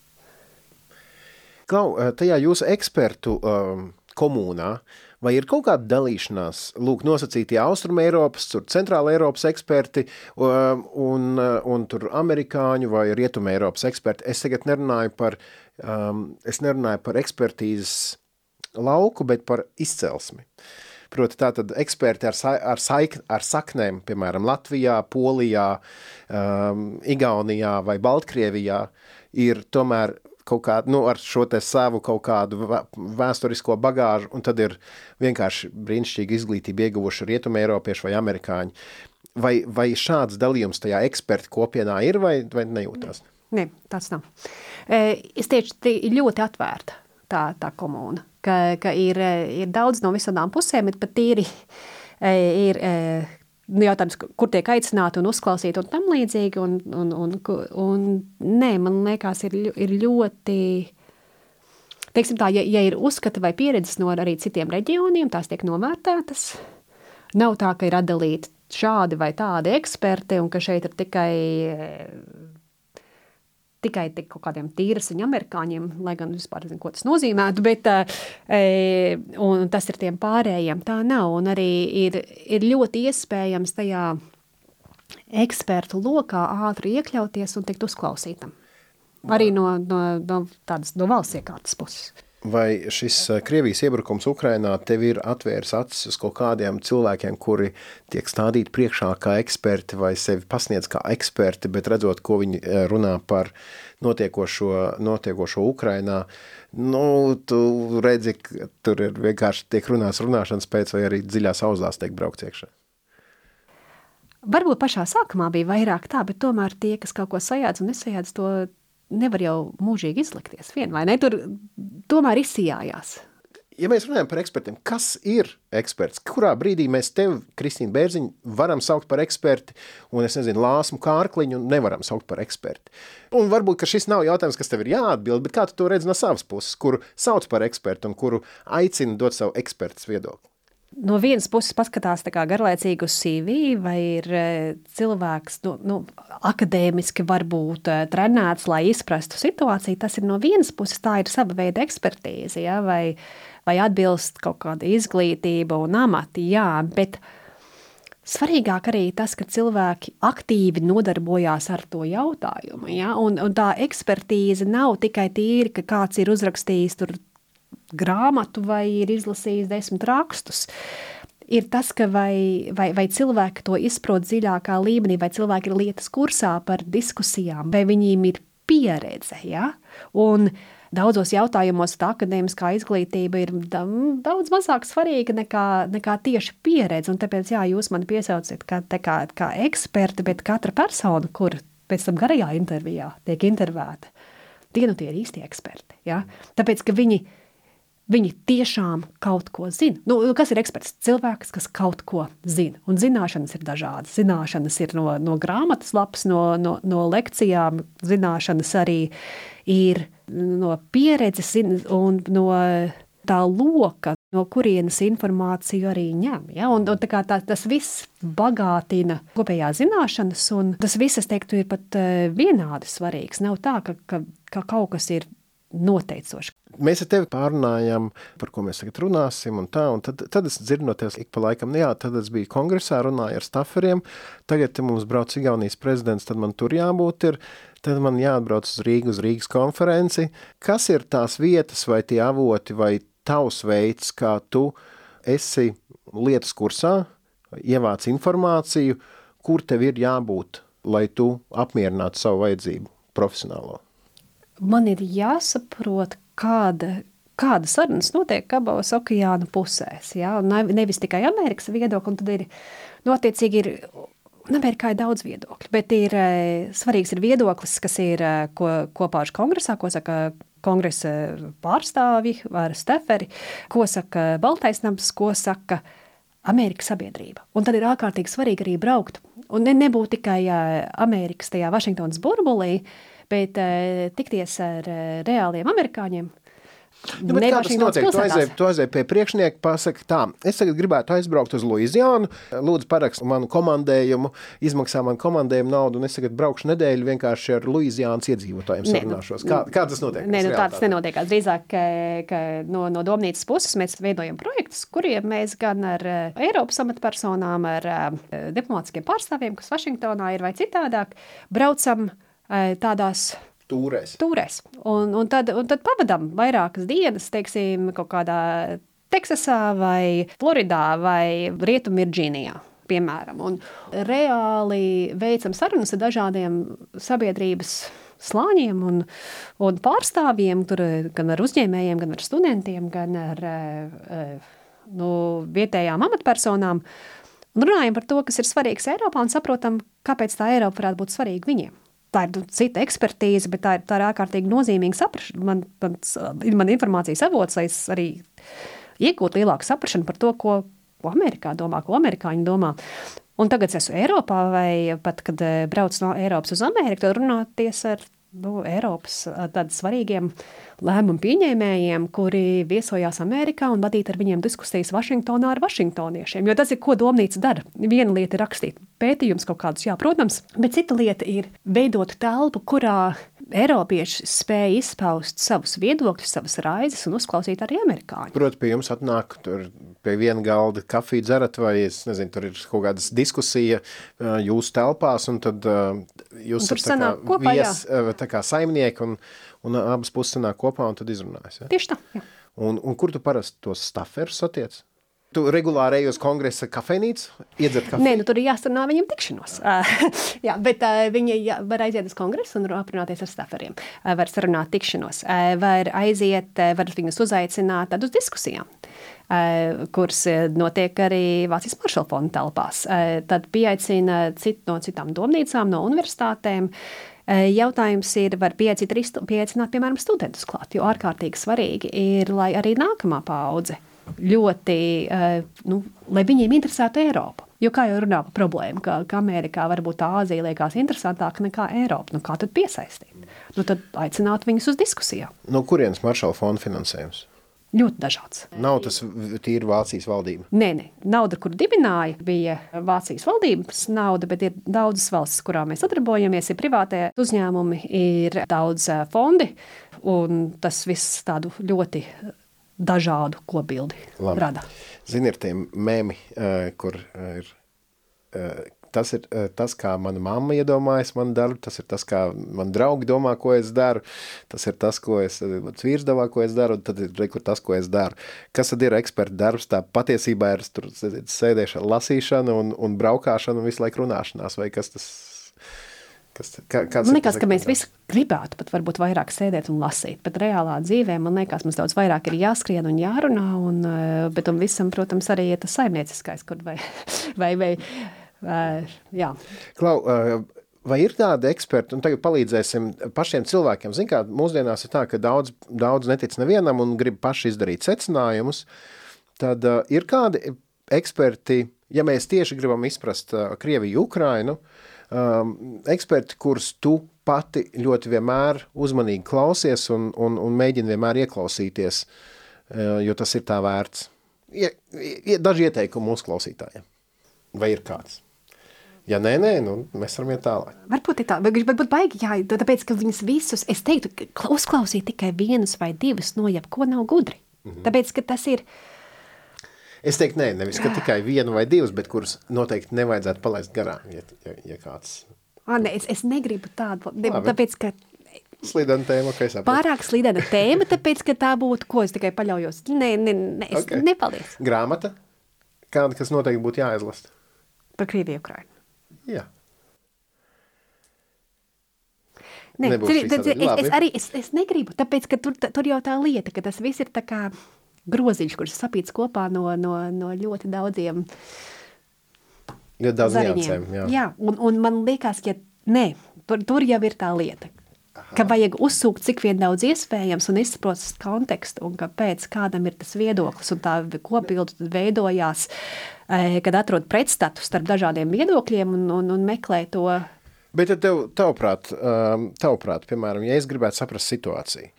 Klau, eh, tajā jūsu ekspertu um, komunā, vai ir kaut kāda dalīšanās, lūk, nosacītie Austrum Eiropas, tur Centrāla Eiropas eksperti um, un, un tur amerikāņu vai Rietuma Eiropas eksperti? Es tagad nerunāju par um, es nerunāju par ekspertīzes lauku, bet par izcelsmi. Proti, tātad eksperti ar, sa ar, saik ar saknēm, piemēram, Latvijā, Polijā, um, Igaunijā vai Baltkrievijā, ir tomēr kaut kādu, nu, ar šo te savu kaut kādu vēsturisko bagāžu, un tad ir vienkārši brīnišķīgi izglītību ieguvuši rietumi eiropieši vai amerikāņi. Vai, vai šāds dalījums tajā ekspertu kopienā ir vai, vai nejūtās? Nē, tāds nav. Es tieši ļoti atvērta tā, tā komūna, ka, ka ir, ir daudz no visādām pusēm, bet pat tīri ir nu, jautājums, kur tiek aicināti un uzklausīti un tam līdzīgi. Un, un, un, un, nē, man liekas, ir, ir ļoti. Teiksim tā, ja, ja ir uzskati vai pieredzes no arī citiem reģioniem, tās tiek novērtētas. Nav tā, ka ir atdalīti šādi vai tādi eksperti un ka šeit ir tikai tikai kaut kādiem tīrasiņu amerikāņiem, lai gan vispār nezinu, ko tas nozīmētu, bet e, tas ir tiem pārējiem. Tā nav, un arī ir, ir ļoti iespējams tajā ekspertu lokā ātri iekļauties un tikt uzklausītam. Arī no, no, no tādas no valsts iekārtas puses. Vai šis eh, Krievijas iebrukums Ukrainā tev ir atvēris acis uz kaut kādiem cilvēkiem, kuri tiek stādīti priekšā kā eksperti vai sevi pasniedz kā eksperti, bet redzot, ko viņi eh, runā par notiekošo, notiekošo Ukrainā, nu, tu redzi, ka tur ir vienkārši tiek runāts runāšanas pēc vai arī dziļās auzās tiek braukts iekšā. Varbūt pašā sākumā bija vairāk tā, bet tomēr tie, kas kaut ko sajādz un nesajādz, to nevar jau mūžīgi izlikties vien, vai ne? Tur tomēr izsījājās. Ja mēs runājam par ekspertiem, kas ir eksperts? Kurā brīdī mēs tevi, Kristīna Bērziņa, varam saukt par eksperti, un es nezinu, Lāsmu Kārkliņu nevaram saukt par eksperti? Un varbūt, ka šis nav jautājums, kas tev ir jāatbild, bet kā tu to redzi no savas puses, kuru sauc par ekspertu un kuru aicina dot savu ekspertas viedokli? No vienas puses paskatās garlaicīgi uz CV, vai ir e, cilvēks nu, nu, akadēmiski varbūt e, trenēts, lai izprastu situāciju. Tas ir no vienas puses, tā ir sava veida ekspertīze, ja, vai, vai atbilst kaut kāda izglītība un amati. Jā, bet svarīgāk arī tas, ka cilvēki aktīvi nodarbojās ar to jautājumu. Ja, un, un tā ekspertīze nav tikai tīri, ka kāds ir uzrakstījis tur grāmatu vai ir izlasījis desmit rakstus. Ir tas, ka vai, vai, vai cilvēki to izprot dziļākā līmenī, vai cilvēki ir lietas kursā par diskusijām, vai viņiem ir pieredze. Ja? Un daudzos jautājumos tā akadēmiskā izglītība ir daudz mazāk svarīga nekā, nekā tieši pieredze. Un tāpēc, jā, jūs mani piesaucat kā, kā, kā eksperti, bet katra persona, kur pēc tam garajā intervijā tiek intervēta, tie nu tie ir īsti eksperti. Ja? Tāpēc, ka viņi ir Viņi tiešām kaut ko zina. Nu, kas ir eksperts? Cilvēks, kas kaut ko zina. Un zināšanas ir dažādas. Zināšanas ir no, no grāmatas lapas, no, no, no lekcijām. Zināšanas arī ir no pieredzes un no tā loka, no kurienes informāciju arī ņem. Ja? Un, un tā tā, tas viss bagātina kopējā zināšanas, un tas viss, es teiktu, ir pat uh, vienādi svarīgs. Nav tā, ka, ka, ka kaut kas ir noteicoši. Mēs ar tevi pārunājām, par ko mēs tagad runāsim, un tā, un tad, tad es dzirdinoties ik pa laikam, nu jā, tad es biju kongresā, runāju ar staferiem, tagad mums brauc Igaunijas prezidents, tad man tur jābūt ir, tad man jāatbrauc uz Rīgu, uz Rīgas konferenci. Kas ir tās vietas vai tie avoti vai tavs veids, kā tu esi lietas kursā, ievāc informāciju, kur tev ir jābūt, lai tu apmierinātu savu vajadzību profesionālo? Man ir jāsaprot, kāda, kāda sarunas notiek abos okeāna pusēs. Ja? Nevis tikai Amerikas viedokļi, un tad ir, nu, attiecīgi ir, Amerikā ir daudz viedokļu, bet ir svarīgs ir viedoklis, kas ir ko, kopā ar kongresā, ko saka kongresa pārstāvji vai steferi, ko saka Baltais nams, ko saka Amerikas sabiedrība. Un tad ir ārkārtīgi svarīgi arī braukt. Un ne, nebūt tikai Amerikas tajā Vašingtonas burbulī, uh, bet uh, tikties ar uh, reāliem amerikāņiem. Nu, kā tas notiek? Tu aizēji, tu aizēji pie priekšnieka, pasaki tā, es tagad gribētu aizbraukt uz Luizijānu, lūdzu parakst manu komandējumu, izmaksā man komandējumu naudu, un es tagad braukšu nedēļu vienkārši ar Luizijānas iedzīvotājiem nu, sarunāšos. Kā, kā tas notiek? Nē, nu, tā tas nenotiek. Drīzāk, ka, ka no, no domnīcas puses mēs veidojam projektus, kuriem mēs gan ar uh, Eiropas amatpersonām, ar diplomātiskiem pārstāvjiem, kas Vašingtonā ir vai citādāk, braucam tādās tūrēs. tūrēs. Un, un, tad, un tad pavadām vairākas dienas, teiksim, kaut kādā Teksasā vai Floridā vai Rietumvirģīnijā. Piemēram, un reāli veicam sarunas ar dažādiem sabiedrības slāņiem un, un pārstāvjiem, tur, gan ar uzņēmējiem, gan ar studentiem, gan ar nu, vietējām amatpersonām. Un runājam par to, kas ir svarīgs Eiropā un saprotam, kāpēc tā Eiropa varētu būt svarīga viņiem tā ir cita ekspertīze, bet tā ir, tā ir ārkārtīgi nozīmīga saprašana. Man, man, man informācijas avots, lai es arī iegūtu lielāku saprašanu par to, ko, ko Amerikā domā, ko amerikāņi domā. Un tagad es esmu Eiropā, vai pat kad eh, braucu no Eiropas uz Ameriku, tad runāties ar nu, Eiropas svarīgiem lēmumu pieņēmējiem, kuri viesojās Amerikā un vadīt ar viņiem diskusijas Vašingtonā ar vašingtoniešiem. Jo tas ir, ko domnīca dara. Viena lieta ir rakstīt pētījums kaut kādus, jā, protams, bet cita lieta ir veidot telpu, kurā Eiropieši spēja izpaust savus viedokļus, savas raizes un uzklausīt arī amerikāņu. Protams, pie jums atnāk tur pie viena galda kafiju dzerat vai, es nezinu, tur ir kaut kādas diskusija jūsu telpās un tad jūs esat tā kā kopā, vies, jā. tā kā saimnieki un, un abas puses sanāk kopā un tad izrunājas. Ja? Tieši tā, jā. Un, un kur tu parasti tos staferus satiec? Tu regulāri ej uz kongresa kafejnīcu, iedzert kafiju? Nē, nu tur ir jāsarunā viņam tikšanos. Jā, bet uh, viņi jā, var aiziet uz kongresu un aprunāties ar staferiem. Uh, var sarunāt tikšanos. Uh, var aiziet, uh, var viņus uzaicināt tad uz diskusijām. Uh, kuras notiek arī Vācijas Maršala fonda telpās. Uh, tad pieaicina cit, no citām domnīcām, no universitātēm. Jautājums ir, var pieaicināt, piemēram, studentus klāt, jo ārkārtīgi svarīgi ir, lai arī nākamā paudze ļoti, eh, nu, lai viņiem interesētu Eiropa. Jo kā jau runā par problēmu, ka, ka Amerikā varbūt Āzija liekas interesantāka nekā Eiropa, nu kā tad piesaistīt? Nu tad aicināt viņus uz diskusijām. No kurienes Maršala fonda finansējums? Ļoti dažāds. Nav tas tīri Vācijas valdība. Nē, nē. Nauda, kur dibināja, bija Vācijas valdības nauda, bet ir daudzas valstis, kurām mēs sadarbojamies. Ir privātie uzņēmumi, ir daudz eh, fondi, un tas viss tādu ļoti dažādu kopbildi rada. Zini, ir tie mēmi, uh, kur ir tas ir tas, kā mana mamma iedomājas manu darbu, tas ir tas, kā man draugi domā, ko es daru, tas ir tas, ko es mans vīrs domā, ko es daru, un tad ir rekur tas, ko es daru. Kas tad ir eksperta darbs? Tā patiesībā ir tur sēdēšana, lasīšana un, un braukāšana un visu laiku runāšanās, vai kas tas Kas, kā, man liekas, ka mēs visi gribētu pat varbūt vairāk sēdēt un lasīt, bet reālā dzīvē man liekas, mums daudz vairāk ir jāskrien un jārunā, un, eh, bet tam visam, protams, arī ir tas saimnieciskais, kur vai, vai, vai, vai jā. Klau, eh, Vai ir tādi eksperti, un tagad palīdzēsim pašiem cilvēkiem? Zinām, kā mūsdienās ir tā, ka daudz, daudz netic nevienam un grib paši izdarīt secinājumus. Tad uh, ir kādi eksperti, ja mēs tieši gribam izprast uh, Krieviju, Ukrainu, uh, um, eksperti, kurus tu pati ļoti vienmēr uzmanīgi klausies un, un, un mēģini vienmēr ieklausīties, uh, jo tas ir tā vērts. Ie, ie, daži ieteikumi mūsu klausītājiem. Vai ir kāds? Ja nē, nē, nu, mēs varam iet tālāk. Varbūt tā, bet varbūt baigi, jā, tāpēc, ka viņas visus, es teiktu, uzklausīt tikai vienus vai divus no jebko nav gudri. Mm -hmm. Tāpēc, ka tas ir, uh, Es teiktu, nē, nevis tikai vienu vai divas, bet kuras noteikti nevajadzētu palaist garām, ja, ja, ja kāds. A, ne, es, es negribu tādu, ne, tāpēc, ka Slidena tēma, ka es saprotu. Pārāk slidena tēma, tāpēc, ka tā būtu, ko es tikai paļaujos. Nē, nē, nē es okay. nepaldies. Grāmata? Kāda, kas noteikti būtu jāizlast? Par Krieviju, Ukrainu. Jā. Nē, tur, tad, es, es arī es, es negribu, tāpēc, ka tur, tur jau tā lieta, ka tas viss ir tā kā groziņš, kurš sapīts kopā no, no, no ļoti daudziem ļoti daudz niansēm. Jā, jā un, un man liekas, ka nē, tur, tur jau ir tā lieta. Aha. Ka vajag uzsūkt cik vien daudz iespējams un izprast kontekstu, un kāpēc kādam ir tas viedoklis, un tā kopildu veidojās, e, kad atrod pretstatu starp dažādiem viedokļiem un, un, un meklē to. Bet tev, tavuprāt, um, tavuprāt, piemēram, ja es gribētu saprast situāciju,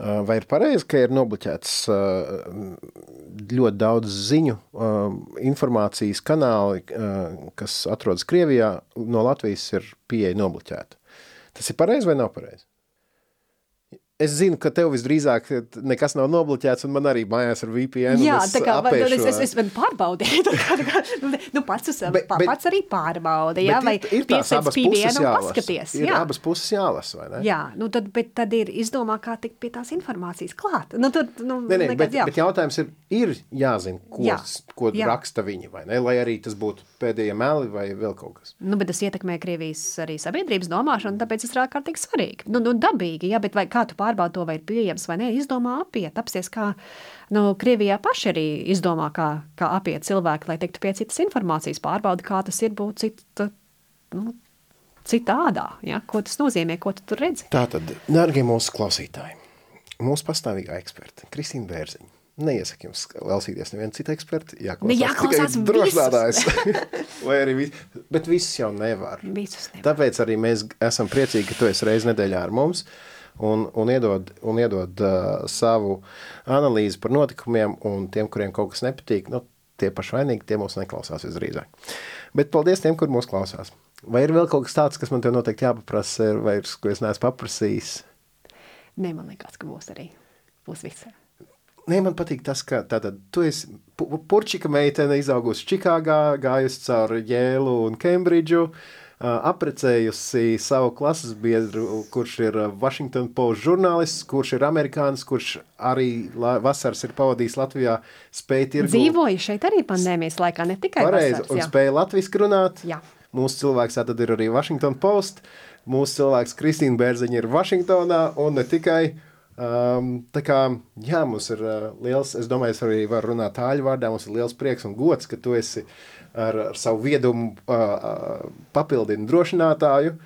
vai ir pareizi, ka ir nobloķēts ļoti daudz ziņu, informācijas kanāli, kas atrodas Krievijā, no Latvijas ir pieeja nobloķēta? Tas ir pareizi vai nav pareizi? Es zinu, ka tev visdrīzāk nekas nav nobloķēts, un man arī mājās ar VPN. Jā, tā kā man, es, es, es pārbaudīju, tā kā, kā nu, nu, pats, uz, bet, bet, pats arī pārbaudi, jā, vai ir, tās abas puses jālasa. Paskaties, ir jā. abas puses jālasa, vai ne? Jā, nu tad, bet tad ir izdomā, kā tikt pie tās informācijas klāt. Nu, tad, nu, nē, nē, nekad, bet, jā. bet jautājums ir, ir jāzina, ko, jā. ko jā. raksta viņi, vai ne? Lai arī tas būtu pēdējie meli vai vēl kaut kas. Nu, bet tas ietekmē Krievijas arī sabiedrības domāšanu, tāpēc tas ir ārkārtīgi svarīgi. Nu, nu, dabīgi, jā, bet vai kā tu pār pārbauda to, vai ir pieejams vai nē, izdomā apiet. Apsies, kā nu, Krievijā paši arī izdomā, kā, kā apiet cilvēki, lai tiktu pie citas informācijas, pārbauda, kā tas ir būt cita, nu, citādā. Ja? Ko tas nozīmē, ko tu tur redzi? Tātad, dārgie mūsu klausītāji, mūsu pastāvīgā eksperta Kristīna Bērziņa. Neiesaku jums klausīties nevienu citu ekspertu. Jā, jāklausās drošinātājs. Vai arī vis, bet visus jau nevar. Visus nevar. Tāpēc arī mēs esam priecīgi, ka tu esi reiz nedēļā ar mums. Uh, un, un iedod, un iedod uh, savu analīzi par notikumiem, un tiem, kuriem kaut kas nepatīk, nu, tie paši vainīgi, tie mūs neklausās visdrīzāk. Bet paldies tiem, kur mūs klausās. Vai ir vēl kaut kas tāds, kas man te noteikti jāpaprasa, vai ir, ko es neesmu paprasījis? Nē, man liekas, ka būs arī būs viss. Nē, man patīk tas, ka tātad, tu esi purčika meitene, izaugusi Čikāgā, gājusi caur Jēlu un Kembridžu, uh, aprecējusi savu klases biedru, kurš ir Washington Post žurnālists, kurš ir amerikānis, kurš arī vasaras ir pavadījis Latvijā, spēja tirgu. Dzīvoja šeit arī pandēmijas laikā, ne tikai Pareizi, vasaras. Un jā. spēja latviski runāt. Jā. Mūsu cilvēks tātad ir arī Washington Post. Mūsu cilvēks Kristīna Bērziņa ir Vašingtonā un ne tikai. Um, tā kā, jā, mums ir uh, liels, es domāju, es arī varu runāt tāļu vārdā, mums ir liels prieks un gods, ka tu esi ar, ar savu viedumu uh, papildina drošinātāju.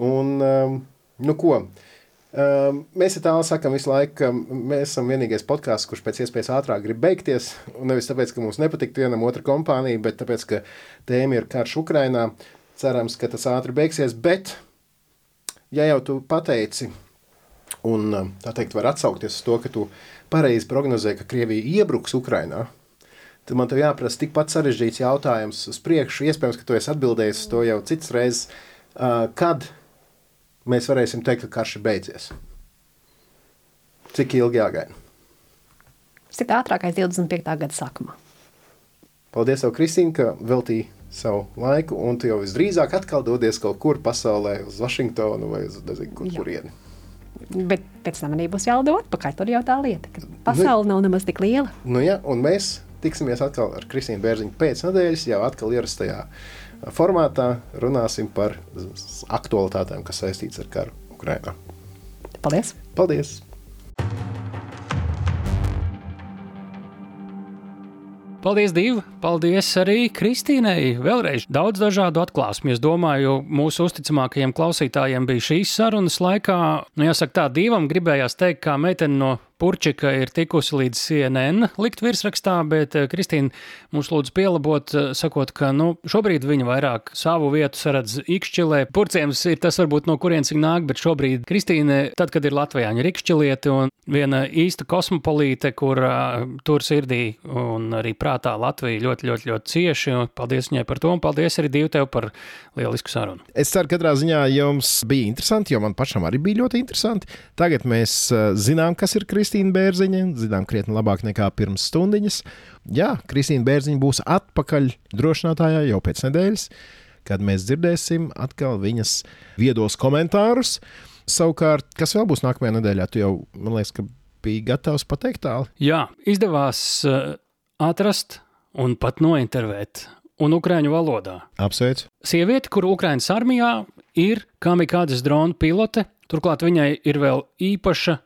Un, um, nu ko, um, mēs tā sakām visu laiku, mēs esam vienīgais podkāsts, kurš pēc iespējas ātrāk grib beigties. Nevis tāpēc, ka mums nepatīk vienam otra kompānija, bet tāpēc, ka tēma ir karš Ukrainā. Cerams, ka tas ātri beigsies, bet, ja jau tu pateici, un tā teikt, var atsaukties uz to, ka tu pareizi prognozēji, ka Krievija iebruks Ukrainā, tad man te jāprasa tikpat sarežģīts jautājums uz priekšu. Iespējams, ka tu esi atbildējis to jau citas reizes. Uh, kad mēs varēsim teikt, ka karš ir beidzies? Cik ilgi jāgaida? Ir ātrākais 25. gada sākumā. Paldies, tev, Kristīne, ka veltīji savu laiku, un tu jau visdrīzāk atkal dodies kaut kur pasaulē, uz Vašingtonu vai uz nezinu, kur, kurieni. Bet pēc tam arī būs jālido atpakaļ. Tur jau tā lieta, ka pasaule nav nemaz tik liela. Nu, ja, un mēs tiksimies atkal ar Kristīnu Bērziņu pēc nedēļas, jau atkal ierastajā formātā runāsim par aktualitātēm, kas saistītas ar karu Ukrajinā. Paldies! Paldies! Paldies, Divi! Paldies arī Kristīnai! Vēlreiz daudz dažādu atklāsmu. Es domāju, mūsu uzticamākajiem klausītājiem bija šīs sarunas laikā. Nu, jāsaka, tā divam gribējās teikt, kā meitene no Purčika ir tikusi līdz CNN likt virsrakstā, bet eh, Kristīna mums lūdzu pielabot, eh, sakot, ka nu, šobrīd viņa vairāk savu vietu saredz Ikšķilē. Purciems ir tas varbūt no kurienes viņa nāk, bet šobrīd Kristīne, tad, kad ir Latvijā, viņa ir Ikšķilieti un viena īsta kosmopolīte, kur uh, tur sirdī un arī prātā Latvija ļoti, ļoti, ļoti cieši. Paldies viņai par to un paldies arī Dievu tev par lielisku sarunu. Es ceru, ka katrā ziņā jums bija interesanti, jo man pašam arī bija ļoti interesanti. Tagad mēs zinām, kas ir Kristīna. Kristīna Bērziņa. Zinām, krietni labāk nekā pirms stundiņas. Jā, Kristīna Bērziņa būs atpakaļ drošinātājā jau pēc nedēļas, kad mēs dzirdēsim atkal viņas viedos komentārus. Savukārt, kas vēl būs nākamajā nedēļā, tu jau, man liekas, ka biji gatavs pateikt tālu. Jā, izdevās uh, atrast un pat nointervēt un ukrāņu valodā. Apsveicu. Sieviete, kur Ukraiņas armijā ir kamikādas drona pilote, turklāt viņai ir vēl īpaša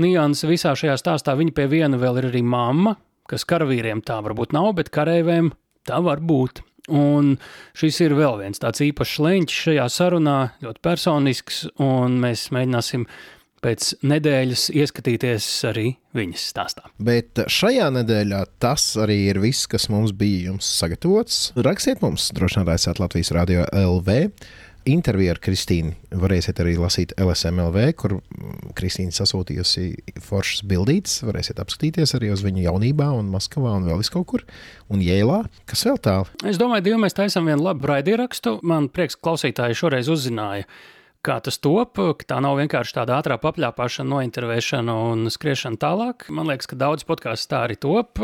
nianses visā šajā stāstā. Viņa pie viena vēl ir arī mamma, kas karavīriem tā varbūt nav, bet kareiviem tā var būt. Un šis ir vēl viens tāds īpašs leņķis šajā sarunā, ļoti personisks, un mēs mēģināsim pēc nedēļas ieskatīties arī viņas stāstā. Bet šajā nedēļā tas arī ir viss, kas mums bija jums sagatavots. Rakstiet mums, droši vien raidījāt Latvijas Rādio LV interviju ar Kristīnu varēsiet arī lasīt LSMLV, kur mm, Kristīna sasūtījusi foršas bildītas. Varēsiet apskatīties arī uz viņu jaunībā, un Maskavā, un vēl kaut kur, un Jēlā. Kas vēl tālu? Es domāju, ka mēs taisām vienu labu raidierakstu. Man prieks, ka klausītāji šoreiz uzzināja kā tas top, ka tā nav vienkārši tāda ātrā papļāpāšana, nointervēšana un skriešana tālāk. Man liekas, ka daudz podkāstu tā arī top,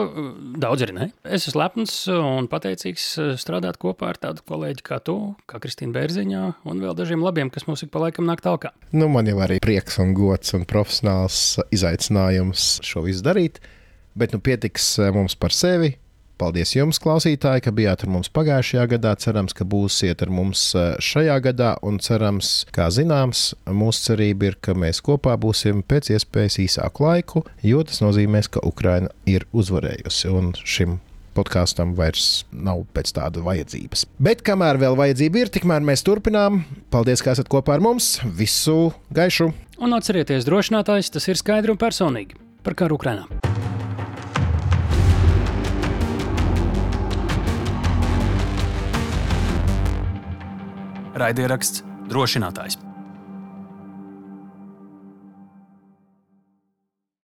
daudz arī ne. Es esmu lepns un pateicīgs strādāt kopā ar tādu kolēģi kā tu, kā Kristīna Bērziņā, un vēl dažiem labiem, kas mums ik pa laikam nāk tālāk. Nu, man jau arī prieks un gods un profesionāls izaicinājums šo visu darīt, bet nu pietiks eh, mums par sevi Paldies jums, klausītāji, ka bijāt ar mums pagājušajā gadā. Cerams, ka būsiet ar mums eh, šajā gadā, un cerams, kā zināms, mūsu cerība ir, ka mēs kopā būsim pēc iespējas īsāku laiku, jo tas nozīmēs, ka Ukraina ir uzvarējusi. Un šim podkāstam vairs nav pēc tāda vajadzības. Bet kamēr vēl vajadzība ir, tikmēr mēs turpinām. Paldies, ka esat kopā ar mums. Visu gaišu! Un atcerieties, drošinātājs tas ir skaidri un personīgi par karu Ukrainā. Raidieraksts drošinātājs.